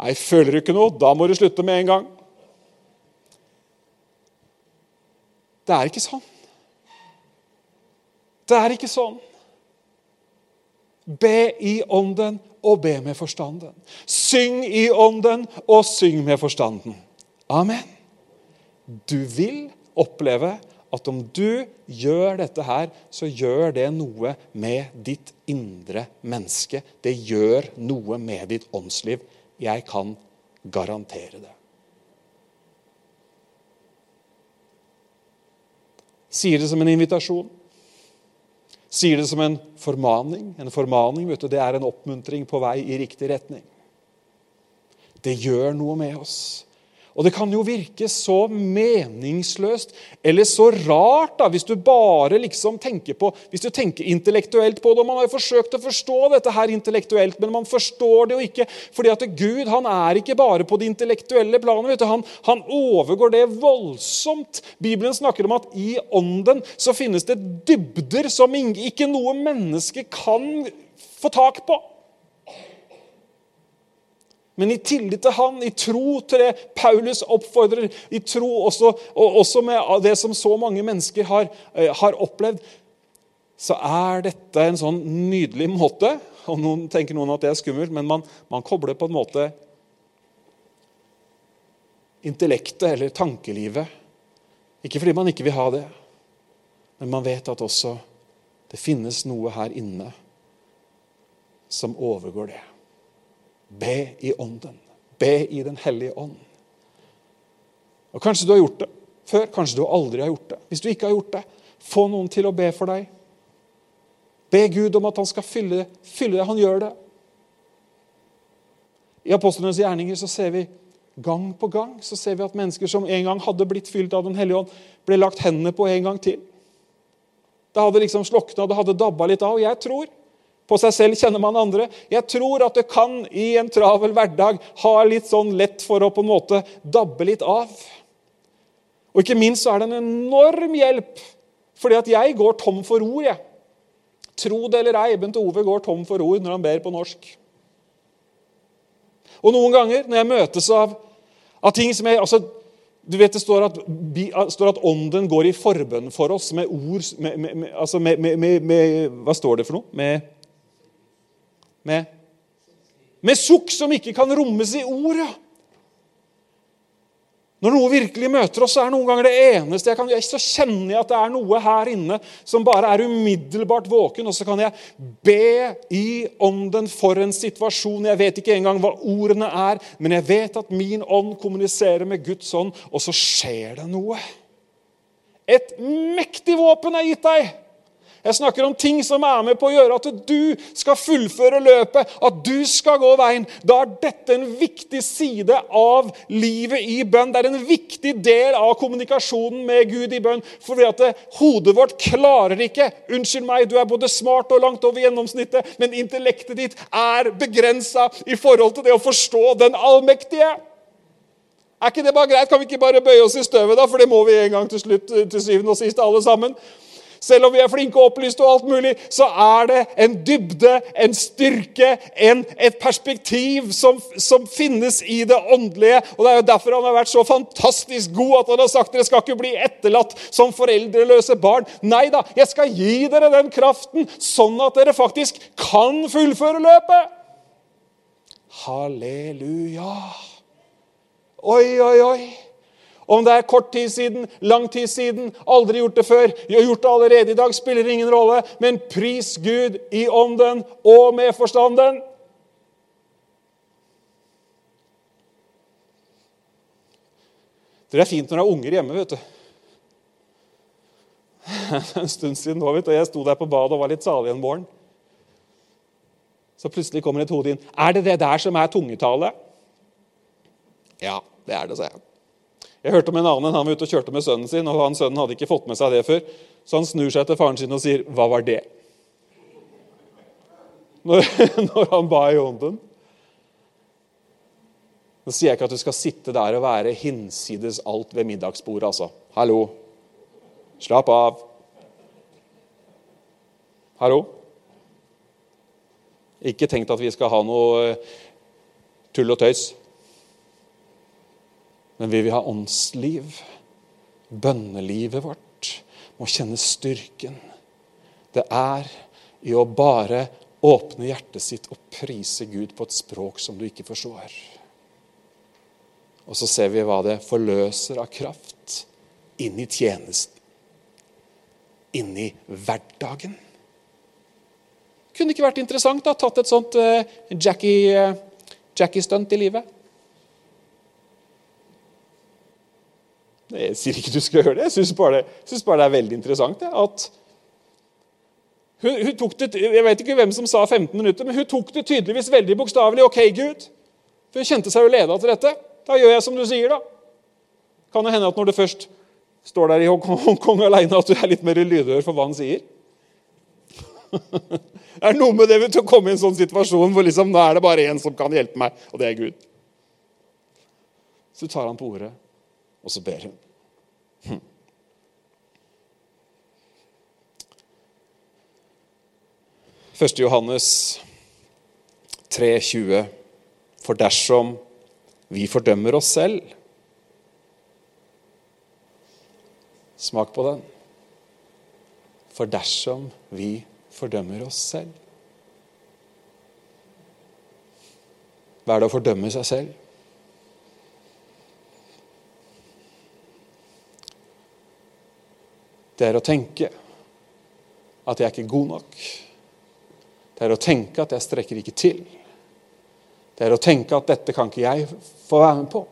Nei, føler du ikke noe? Da må du slutte med en gang. Det er ikke sånn. Det er ikke sånn. Be i ånden og be med forstanden. Syng i ånden og syng med forstanden. Amen. Du vil oppleve at om du gjør dette her, så gjør det noe med ditt indre menneske. Det gjør noe med ditt åndsliv. Jeg kan garantere det. Sier det som en invitasjon. Sier det som en formaning. En formaning vet du, det er en oppmuntring på vei i riktig retning. Det gjør noe med oss. Og det kan jo virke så meningsløst eller så rart da, hvis du bare liksom tenker på, hvis du tenker intellektuelt på det. og Man har jo forsøkt å forstå dette her intellektuelt, men man forstår det jo ikke. fordi at Gud han er ikke bare på det intellektuelle planet. Han, han, overgår det voldsomt. Bibelen snakker om at i ånden så finnes det dybder som ikke noe menneske kan få tak på. Men i tillit til Han, i tro til det Paulus oppfordrer, i tro også, og også med det som så mange mennesker har, eh, har opplevd, så er dette en sånn nydelig måte og noen tenker noen at det er skummelt, men man, man kobler på en måte intellektet eller tankelivet. Ikke fordi man ikke vil ha det, men man vet at også det finnes noe her inne som overgår det. Be i Ånden. Be i Den hellige ånd. Og Kanskje du har gjort det før, kanskje du aldri har gjort det. Hvis du ikke har gjort det, få noen til å be for deg. Be Gud om at han skal fylle, fylle det. Han gjør det. I apostlenes gjerninger så ser vi gang på gang så ser vi at mennesker som en gang hadde blitt fylt av Den hellige ånd, ble lagt hendene på en gang til. Det hadde liksom slokna, det hadde dabba litt av. Og jeg tror på seg selv kjenner man andre. Jeg tror at det kan i en travel hverdag ha litt sånn lett for å på en måte dabbe litt av. Og ikke minst så er det en enorm hjelp, fordi at jeg går tom for ord. jeg. Tro det eller ei, Bent Ove går tom for ord når han ber på norsk. Og noen ganger når jeg møtes av, av ting som jeg altså, du vet Det står at, står at, ånden går i forbønn for oss med ord med, med, altså med, med, Hva står det for noe? Med med, med sukk som ikke kan rommes i ord. Ja. Når noe virkelig møter oss, så er noen ganger det eneste jeg kan gjøre, så kjenner jeg at det er noe her inne som bare er umiddelbart våken, og så kan jeg be i ånden for en situasjon. Jeg vet ikke engang hva ordene er, men jeg vet at min ånd kommuniserer med Guds ånd, og så skjer det noe. Et mektig våpen er gitt deg! Jeg snakker om ting som er med på å gjøre at du skal fullføre løpet, at du skal gå veien. Da er dette en viktig side av livet i bønn. Det er en viktig del av kommunikasjonen med Gud i bønn. Fordi at hodet vårt klarer ikke Unnskyld meg, du er både smart og langt over gjennomsnittet, men intellektet ditt er begrensa i forhold til det å forstå den allmektige. Er ikke det bare greit? Kan vi ikke bare bøye oss i støvet, da? For det må vi en gang til slutt, til syvende og sist, alle sammen. Selv om vi er flinke og opplyste, og alt mulig, så er det en dybde, en styrke, en, et perspektiv som, som, finnes i det åndelige. Og Det er jo derfor han har vært så fantastisk god at han har sagt dere skal ikke bli etterlatt som foreldreløse barn. Nei da, jeg skal gi dere den kraften, sånn at dere faktisk kan fullføre løpet. Halleluja. Oi, oi, oi. Om det er kort tid siden, lang tid siden, aldri gjort det før, gjort det allerede i dag, spiller ingen rolle. Men pris Gud i ånden og med forstanden. Det er fint når det er unger hjemme, vet du. [laughs] En stund siden nå, vet du, og jeg sto der på badet og var litt salig en morgen. Så plutselig kommer et hode inn. Er det det der som er tungetale? Ja, det er det, sa jeg. Jeg hørte om en annen han var ute og kjørte med sønnen sin, og han sønnen hadde ikke fått med seg det før. Så han snur seg til faren sin og sier, 'Hva var det?' Når, [laughs] når han ba i ånden. Nå sier jeg ikke at du skal sitte der og være hinsides alt ved middagsbordet. altså. Hallo. Slapp av. Hallo. Ikke tenkt at vi skal ha noe eh, tull og tøys. Men vi vil ha åndsliv. Bønnelivet vårt må kjenne styrken. Det er i å bare åpne hjertet sitt og prise Gud på et språk som du ikke forstår. Og så ser vi hva det forløser av kraft inn i tjenesten. Inn i hverdagen. Kunne ikke vært interessant å ha tatt et sånt Jackie, uh, Jackie-stunt i livet? Jeg sier ikke du skal gjøre det. Jeg syns bare, bare, det er veldig interessant. det, at hun, hun, tok det, Jeg vet ikke hvem som sa 15 minutter, men hun tok det tydeligvis veldig bokstavelig. Ok, Gud. For hun kjente seg jo leda til dette. Da gjør jeg som du sier, da. Kan det hende at når du først står der i Hongkong alene, at du er litt mer lydhør for hva han sier? [laughs] det er noe med det å komme i en sånn situasjon hvor liksom, nå er det bare én som kan hjelpe meg, og det er Gud. Så tar han på ordet, og så ber hun. Hm. Første Johannes 3,20. For dersom vi fordømmer oss selv Smak på den. For dersom vi fordømmer oss selv Hva er det å fordømme seg selv? Det er å tenke at jeg er ikke god nok. Det er å tenke at jeg strekker ikke til. Det er å tenke at dette kan ikke jeg få være med på.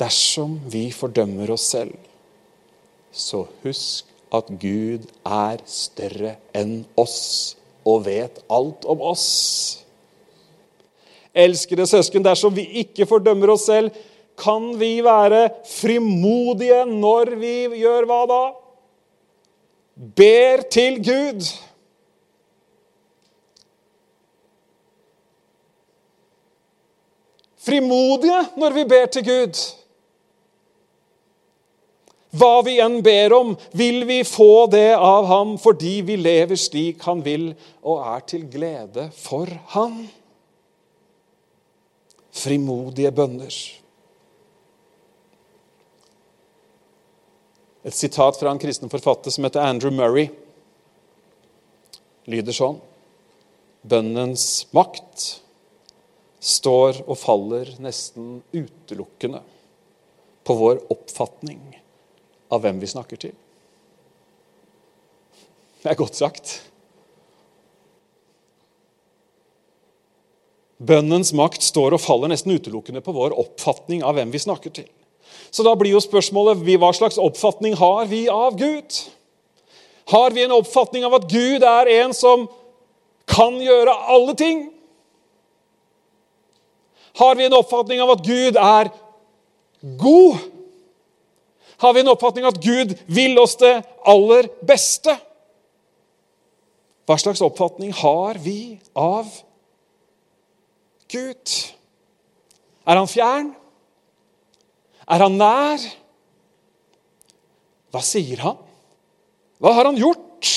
Dersom vi fordømmer oss selv, så husk at Gud er større enn oss og vet alt om oss. Elskede søsken, dersom vi ikke fordømmer oss selv, kan vi være frimodige når vi gjør hva da? Ber til Gud. Frimodige når vi ber til Gud. Hva vi enn ber om, vil vi få det av ham fordi vi lever slik han vil og er til glede for ham. Frimodige bønner. Et sitat fra en kristen forfatter som heter Andrew Murray, lyder sånn Bønnens makt står og faller nesten utelukkende på vår oppfatning av hvem vi snakker til. Det er godt sagt. Bønnens makt står og faller nesten utelukkende på vår oppfatning av hvem vi snakker til. Så da blir jo spørsmålet hva slags oppfatning har vi av Gud? Har vi en oppfatning av at Gud er en som kan gjøre alle ting? Har vi en oppfatning av at Gud er god? har vi en oppfatning av at Gud vil oss det aller beste. Hva slags oppfatning har vi av Gud? Er han fjern? Er han nær? Hva sier han? Hva har han gjort?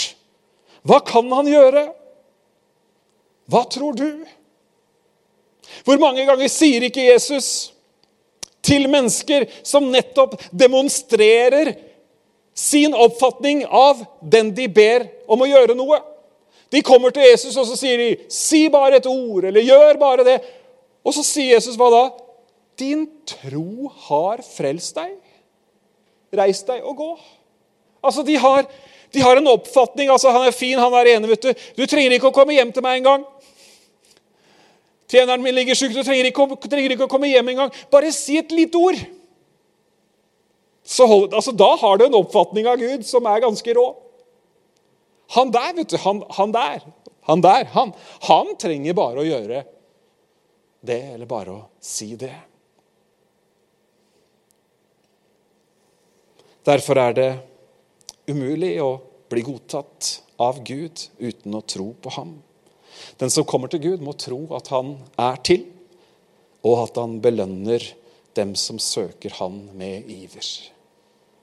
Hva kan han gjøre? Hva tror du? Hvor mange ganger sier ikke Jesus til mennesker som nettopp demonstrerer sin oppfatning av den de ber om å gjøre noe. De kommer til Jesus og så sier de, 'Si bare et ord', eller 'gjør bare det'. Og så sier Jesus hva da? 'Din tro har frelst deg. Reis deg og gå'. Altså, de har, de har en oppfatning. altså 'Han er fin, han er enig', vet du. Du trenger ikke å komme hjem til meg engang. Tjeneren min ligger sjuk, du trenger ikke, trenger ikke å komme hjem engang. Bare si et lite ord. Hold, altså, da har du en oppfatning av Gud som er ganske rå. Han der, vet du. Han, han der. Han der. Han, han trenger bare å gjøre det, eller bare å si det. Derfor er det umulig å bli godtatt av Gud uten å tro på ham. Den som kommer til Gud, må tro at han er til, og at han belønner dem som søker han med iver.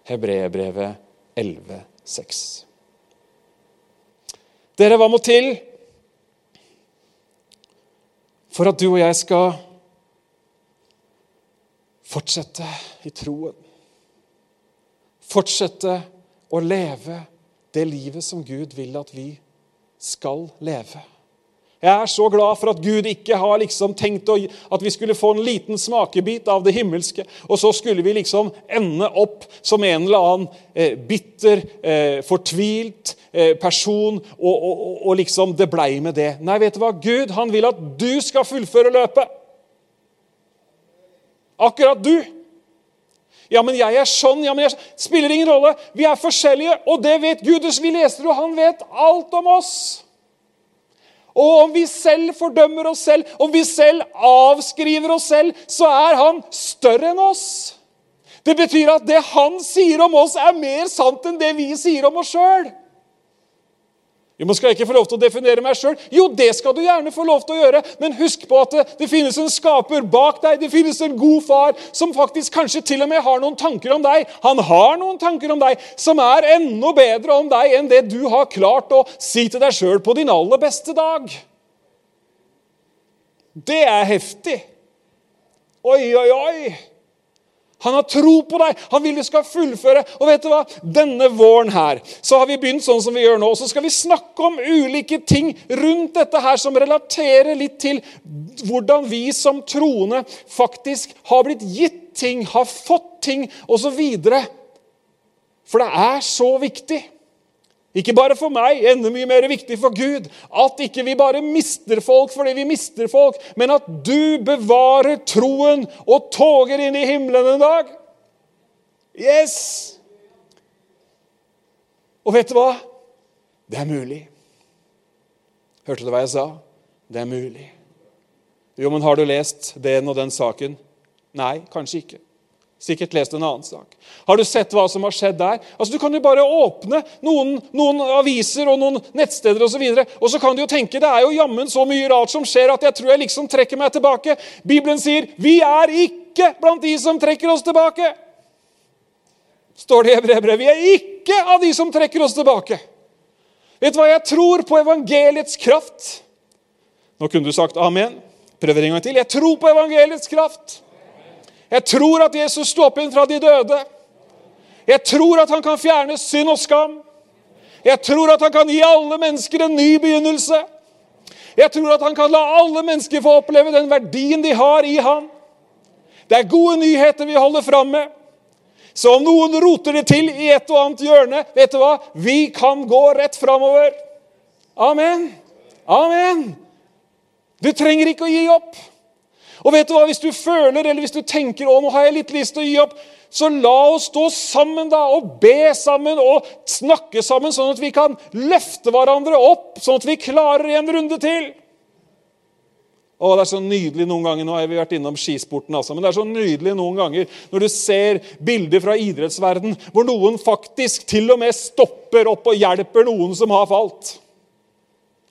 Hebreerbrevet 11,6. Dere, hva må til for at du og jeg skal fortsette i troen? Fortsette å leve det livet som Gud vil at vi skal leve. Jeg er så glad for at Gud ikke har liksom tenkt at vi skulle få en liten smakebit av det himmelske, og så skulle vi liksom ende opp som en eller annen eh, bitter, eh, fortvilt eh, person, og, og, og, liksom det blei med det. Nei, vet du hva? Gud han vil at du skal fullføre løpet. Akkurat du. Ja, men jeg er sånn. ja, men jeg Spiller ingen rolle. Vi er forskjellige, og det vet Gud. Vi leser, og han vet alt om oss. Og om vi selv fordømmer oss selv, om vi selv avskriver oss selv, så er han større enn oss. Det betyr at det han sier om oss, er mer sant enn det vi sier om oss sjøl. Jo, men Skal jeg ikke få lov til å definere meg sjøl? Jo, det skal du gjerne få lov til å gjøre. Men husk på at det, det, finnes en skaper bak deg. Det finnes en god far som faktisk kanskje til og med har noen tanker om deg. Han har noen tanker om deg som er enda bedre om deg enn det du har klart å si til deg sjøl på din aller beste dag. Det er heftig. Oi, oi, oi. Han har tro på deg. Han vil du skal fullføre. Og vet du hva? Denne våren her så har vi begynt sånn som vi gjør nå. Og så skal vi snakke om ulike ting rundt dette her som relaterer litt til hvordan vi som troende faktisk har blitt gitt ting, har fått ting osv. For det er så viktig. Ikke bare for meg, enda mye mer viktig for Gud. At ikke vi bare mister folk fordi vi mister folk, men at du bevarer troen og toger inn i himmelen en dag. Yes! Og vet du hva? Det er mulig. Hørte du hva jeg sa? Det er mulig. Jo, men har du lest den og den saken? Nei, kanskje ikke. Sikkert lest en annen sak. Har du sett hva som har skjedd der? Altså, Du kan jo bare åpne noen, noen aviser og noen nettsteder osv. Og, så videre, og så kan du jo tenke det er jo jammen så mye rart som skjer at jeg tror jeg liksom trekker meg tilbake. Bibelen sier vi er ikke blant de som trekker oss tilbake. Står det i brevbrevet. Vi er ikke av de som trekker oss tilbake. Vet du hva? Jeg tror på evangeliets kraft. Nå kunne du sagt amen. Prøver en gang til. Jeg tror på evangeliets kraft. Jeg tror at Jesus sto opp igjen fra de døde. Jeg tror at han kan fjerne synd og skam. Jeg tror at han kan gi alle mennesker en ny begynnelse. Jeg tror at han kan la alle mennesker få oppleve den verdien de har i han. Det er gode nyheter vi holder fram med. Så om noen roter det til i et og annet hjørne, vet du hva? Vi kan gå rett framover. Amen. Amen. Du trenger ikke å gi opp. Og vet du hva, Hvis du føler eller hvis du tenker å, nå har jeg litt lyst til å gi opp, så la oss stå sammen da, og be sammen og snakke sammen, sånn at vi kan løfte hverandre opp, sånn at vi klarer en runde til. Å, Det er så nydelig noen ganger, nå har vi vært innom skisporten, altså, men det er så nydelig noen ganger når du ser bilder fra idrettsverden hvor noen faktisk til og med stopper opp og hjelper noen som har falt.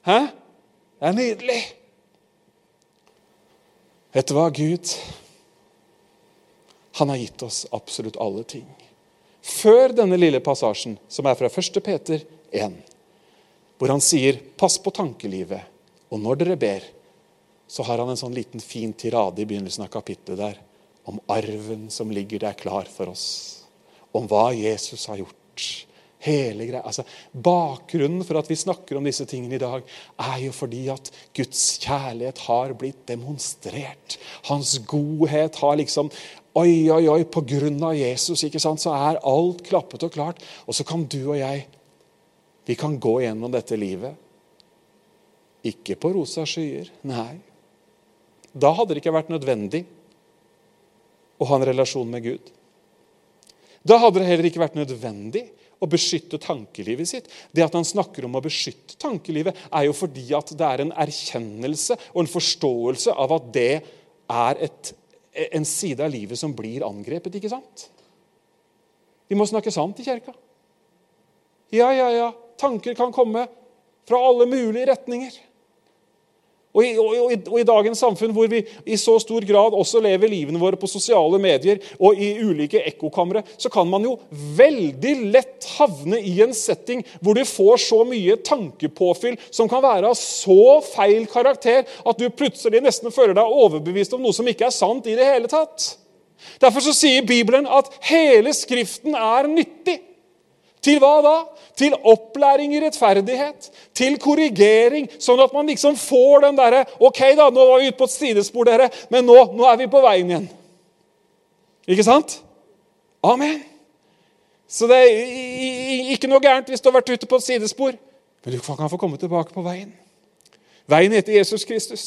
Hæ? Det er nydelig. Vet du hva, Gud Han har gitt oss absolutt alle ting. Før denne lille passasjen, som er fra 1. Peter 1, hvor han sier 'pass på tankelivet', og når dere ber, så har han en sånn liten fin tirade i begynnelsen av kapittelet der om arven som ligger der klar for oss, om hva Jesus har gjort Hele greia. Altså, bakgrunnen for at vi snakker om disse tingene i dag, er jo fordi at Guds kjærlighet har blitt demonstrert. Hans godhet har liksom Oi, oi, oi, på grunn av Jesus ikke sant, så er alt klappet og klart. Og så kan du og jeg vi kan gå gjennom dette livet. Ikke på rosa skyer, nei. Da hadde det ikke vært nødvendig å ha en relasjon med Gud. Da hadde det heller ikke vært nødvendig å beskytte tankelivet sitt. Det at han snakker om å beskytte tankelivet, er jo fordi at det er en erkjennelse og en forståelse av at det er et, en side av livet som blir angrepet. ikke sant? Vi må snakke sant i kirka. Ja, ja, ja. Tanker kan komme fra alle mulige retninger. Og i, og, i, og i, dagens samfunn hvor vi i så stor grad også lever livene våre på sosiale medier og i ulike ekkokamre, så kan man jo veldig lett havne i en setting hvor du får så mye tankepåfyll som kan være av så feil karakter at du plutselig nesten føler deg overbevist om noe som ikke er sant i det hele tatt. Derfor så sier Bibelen at hele Skriften er nyttig Til hva da? Til opplæring i rettferdighet. Til korrigering, sånn at man liksom får den derre Ok, da, nå var vi ute på et sidespor, dere, men nå, nå er vi på veien igjen. Ikke sant? Amen. Så det er ikke noe gærent hvis du har vært ute på et sidespor. Men du kan få komme tilbake på veien. Veien heter Jesus Kristus.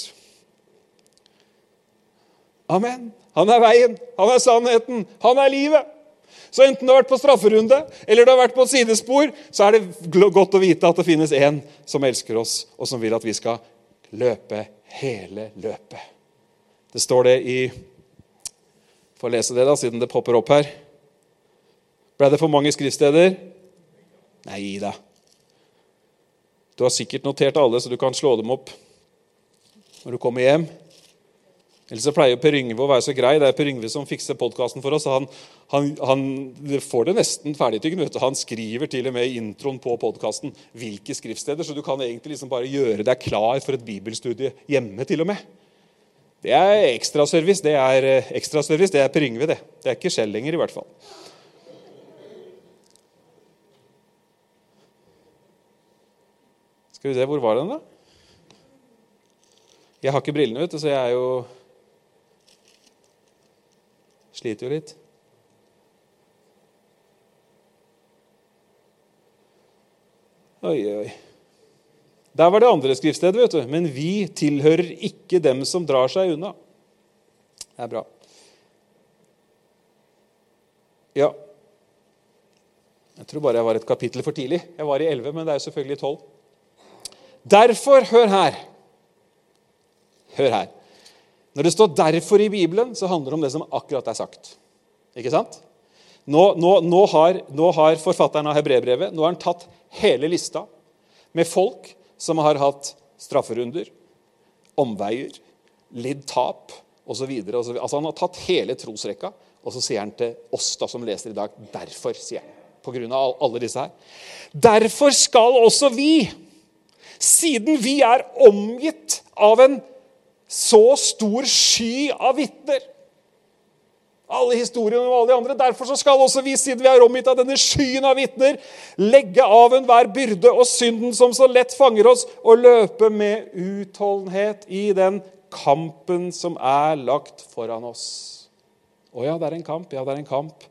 Amen. Han er veien, han er sannheten, han er livet. Så enten du har vært på strafferunde eller du har vært på et sidespor, så er det godt å vite at det finnes en som elsker oss, og som vil at vi skal løpe hele løpet. Det står det i Får lese det, da, siden det popper opp her. Ble det for mange skriftsteder? Nei da. Du har sikkert notert alle, så du kan slå dem opp når du kommer hjem. Ellers så pleier Per Yngve å være så grei. Det er Per Yngve som fikser podkasten for oss. Han, han, han, får det nesten ferdigtygd. Han skriver til og med i introen på podkasten hvilke skriftsteder, så du kan egentlig liksom bare gjøre deg klar for et bibelstudie hjemme. til og med. Det er ekstraservice. Det er eh, ekstraservice, det er Per Yngve, det. Det er ikke skjell lenger, i hvert fall. Skal vi se, hvor var den, da? Jeg har ikke brillene, vet du, så jeg er jo Sliter jo litt. Oi, oi. Der var det andre skriftstedet, vet du. Men vi tilhører ikke dem som drar seg unna. Det er bra. Ja. Jeg tror bare jeg var et kapittel for tidlig. Jeg var i 11, men det er jo selvfølgelig 12. Derfor, hør her Hør her. Når det står 'derfor' i Bibelen, så handler det om det som akkurat er sagt. Ikke sant? Nå, nå, nå, har, nå har, forfatteren av hebreerbrevet nå har han tatt hele lista med folk som har hatt strafferunder, omveier, lidd tap osv. Altså, han har tatt hele trosrekka, og så sier han til oss da, som leser i dag Derfor, sier han. På grunn av alle disse her. Derfor skal også vi, siden vi er omgitt av en så stor sky av vitner. Alle historiene og alle de andre. Derfor skal også vi, siden vi er omgitt av denne skyen av vitner, legge av enhver byrde og synden som så lett fanger oss, og løpe med utholdenhet i den kampen som er lagt foran oss. Å ja, det er en kamp. Ja, det er en kamp.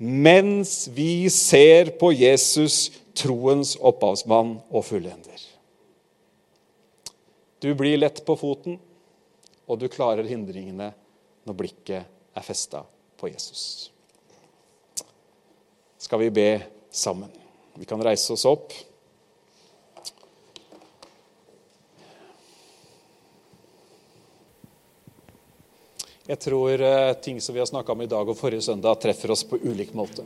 Mens vi ser på Jesus, troens opphavsmann og fullender. Du blir lett på foten, og du klarer hindringene når blikket er festa på Jesus. Skal vi be sammen? Vi kan reise oss opp. Jeg tror eh, ting som vi har snakka om i dag og forrige søndag, treffer oss på ulik måte.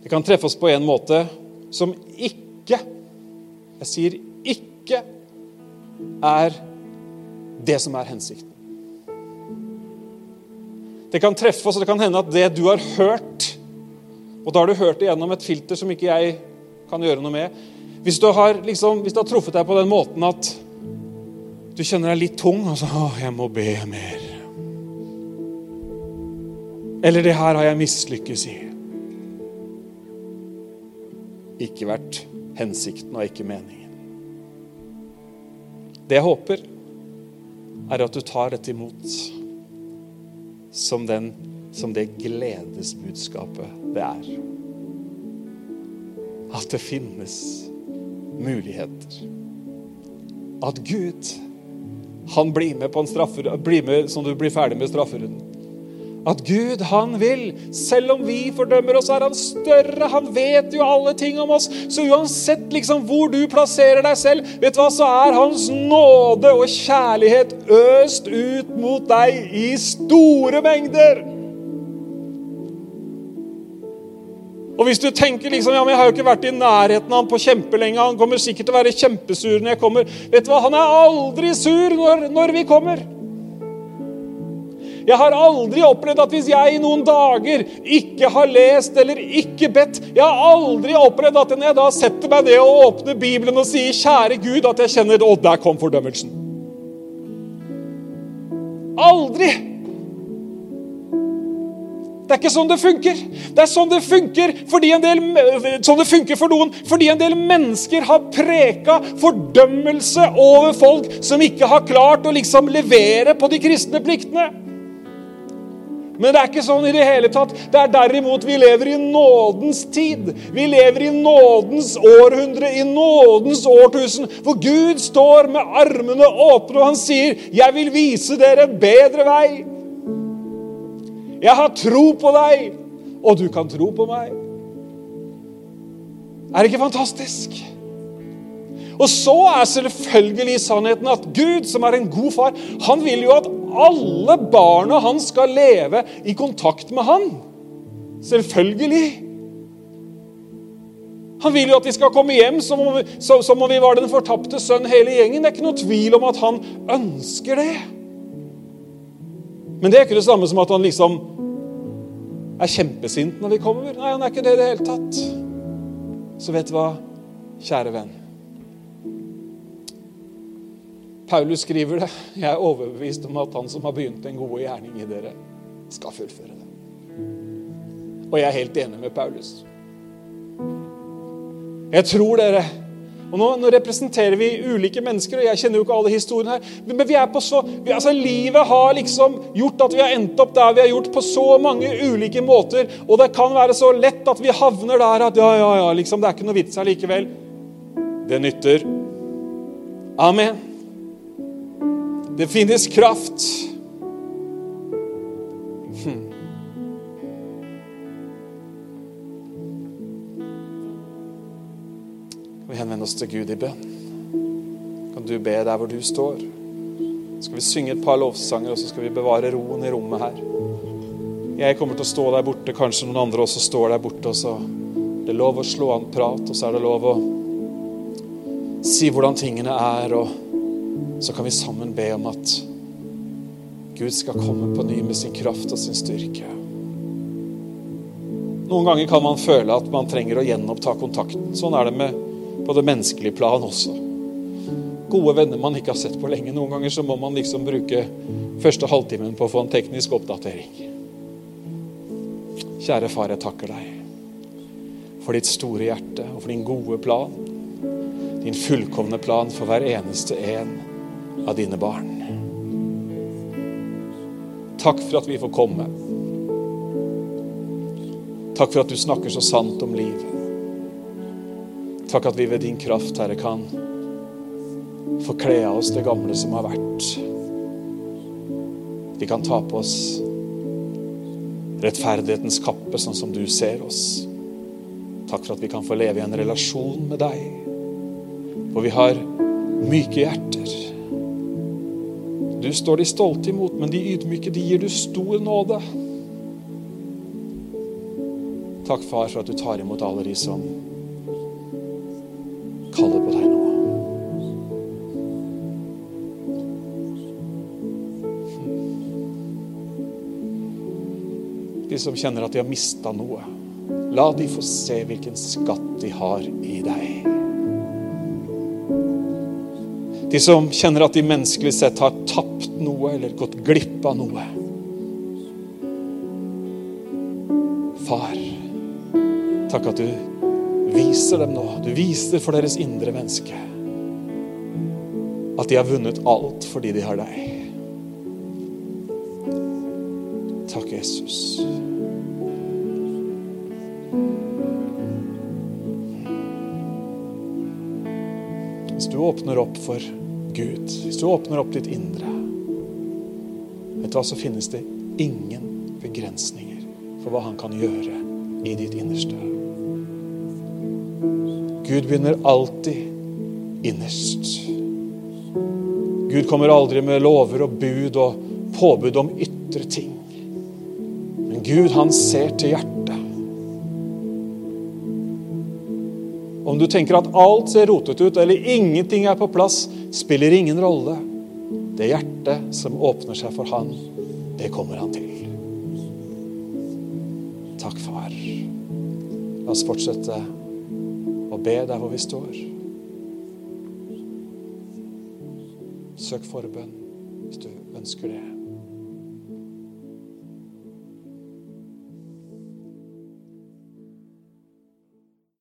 Det kan treffe oss på en måte som ikke Jeg sier ikke er det som er hensikten. Det kan treffe oss, og det kan hende at det du har hørt Og da har du hørt det gjennom et filter som ikke jeg kan gjøre noe med. Hvis du har, liksom, hvis du har truffet deg på den måten at du kjenner deg litt tung og så, å, jeg må be mer. Eller 'det her har jeg mislykkes i'. Ikke vært hensikten og ikke meningen. Det jeg håper, er at du tar dette imot som, den, som det gledesbudskapet det er. At det finnes muligheter. At Gud, han blir med på en straffer, blir med som du blir ferdig med strafferunden. At Gud, han vil. Selv om vi fordømmer oss, er han større. Han vet jo alle ting om oss. Så uansett liksom hvor du plasserer deg selv, vet du hva, så er hans nåde og kjærlighet øst ut mot deg i store mengder. Og hvis du tenker liksom, ja, men jeg har jo ikke vært i nærheten av han på kjempelenge, han kommer sikkert til å være kjempesur når jeg kommer. Vet du hva, Han er aldri sur når, når vi kommer. Jeg har aldri opplevd at hvis jeg i noen dager ikke har lest eller ikke bedt Jeg har aldri opplevd at når jeg da setter meg ned og åpner Bibelen og sier 'Kjære Gud', at jeg kjenner 'Å, der kom fordømmelsen'. Aldri! Det er ikke sånn det funker. Det er sånn det funker, del, sånn det funker for noen fordi en del mennesker har preka fordømmelse over folk som ikke har klart å liksom levere på de kristne pliktene. Men det er ikke sånn i det hele tatt. Det er derimot vi lever i nådens tid. Vi lever i nådens århundre, i nådens årtusen, hvor Gud står med armene åpne, og han sier, 'Jeg vil vise dere en bedre vei'. Jeg har tro på deg, og du kan tro på meg. Er det ikke fantastisk? Og så er selvfølgelig sannheten at Gud, som er en god far, han vil jo at alle barna hans skal leve i kontakt med han. Selvfølgelig. Han vil jo at vi skal komme hjem som om, som om vi var den fortapte sønn hele gjengen. Det er ikke noe tvil om at han ønsker det. Men det er ikke det samme som at han liksom er kjempesint når vi kommer. Nei, han er ikke det i det hele tatt. Så vet du hva, kjære venn? Paulus skriver det. Jeg er overbevist om at han som har begynt en god gjerning i dere, skal fullføre det. Og jeg er helt enig med Paulus. Jeg tror dere og nå, nå, representerer vi ulike mennesker, og jeg kjenner jo ikke alle historiene her. Men vi er på så, vi, altså Livet har liksom gjort at vi har endt opp der vi har gjort, på så mange ulike måter. Og det kan være så lett at vi havner der at ja, ja, ja, liksom, det er ikke noe vits her likevel. Det nytter. Amen. Det finnes kraft. Hm. vi henvende oss til Gud i bønn. Kan du be der hvor du står? Skal vi synge et par lovsanger, og så skal vi bevare roen i rommet her. Jeg kommer til å stå der borte, kanskje noen andre også står der borte. og så Det er lov å slå an prat, og så er det lov å si hvordan tingene er. Og så kan vi sammen be om at Gud skal komme på ny med sin kraft og sin styrke. Noen ganger kan man føle at man trenger å gjenoppta kontakten. Sånn er det med på det menneskelige plan også. Gode venner man ikke har sett på lenge. Noen ganger så må man liksom bruke første halvtimen på å få en teknisk oppdatering. Kjære far, jeg takker deg for ditt store hjerte og for din gode plan. Din fullkomne plan for hver eneste en av dine barn. Takk for at vi får komme. Takk for at du snakker så sant om livet. Takk at vi ved din kraft, Herre, kan få kle av oss det gamle som har vært. Vi kan ta på oss rettferdighetens kappe, sånn som du ser oss. Takk for at vi kan få leve i en relasjon med deg, hvor vi har myke hjerter. Du står de stolte imot, men de ydmyke, de gir du stor nåde. Takk, far, for at du tar imot alle de som kaller på deg nå. De som kjenner at de har mista noe, la de få se hvilken skatt de har i deg. De som kjenner at de menneskelig sett har tapt noe eller gått glipp av noe. Far, takk at du viser dem nå. Du viser for deres indre menneske at de har vunnet alt fordi de har deg. Takk, Jesus. Hvis du åpner opp for Gud, hvis du åpner opp ditt indre, vet du hva, så finnes det ingen begrensninger for hva han kan gjøre i ditt innerste. Gud begynner alltid innerst. Gud kommer aldri med lover og bud og påbud om ytre ting. Men Gud, han ser til hjertet. Om du tenker at alt ser rotet ut, eller ingenting er på plass, spiller ingen rolle. Det hjertet som åpner seg for Han, det kommer Han til. Takk, far. La oss fortsette å be der hvor vi står. Søk forbønn hvis du ønsker det.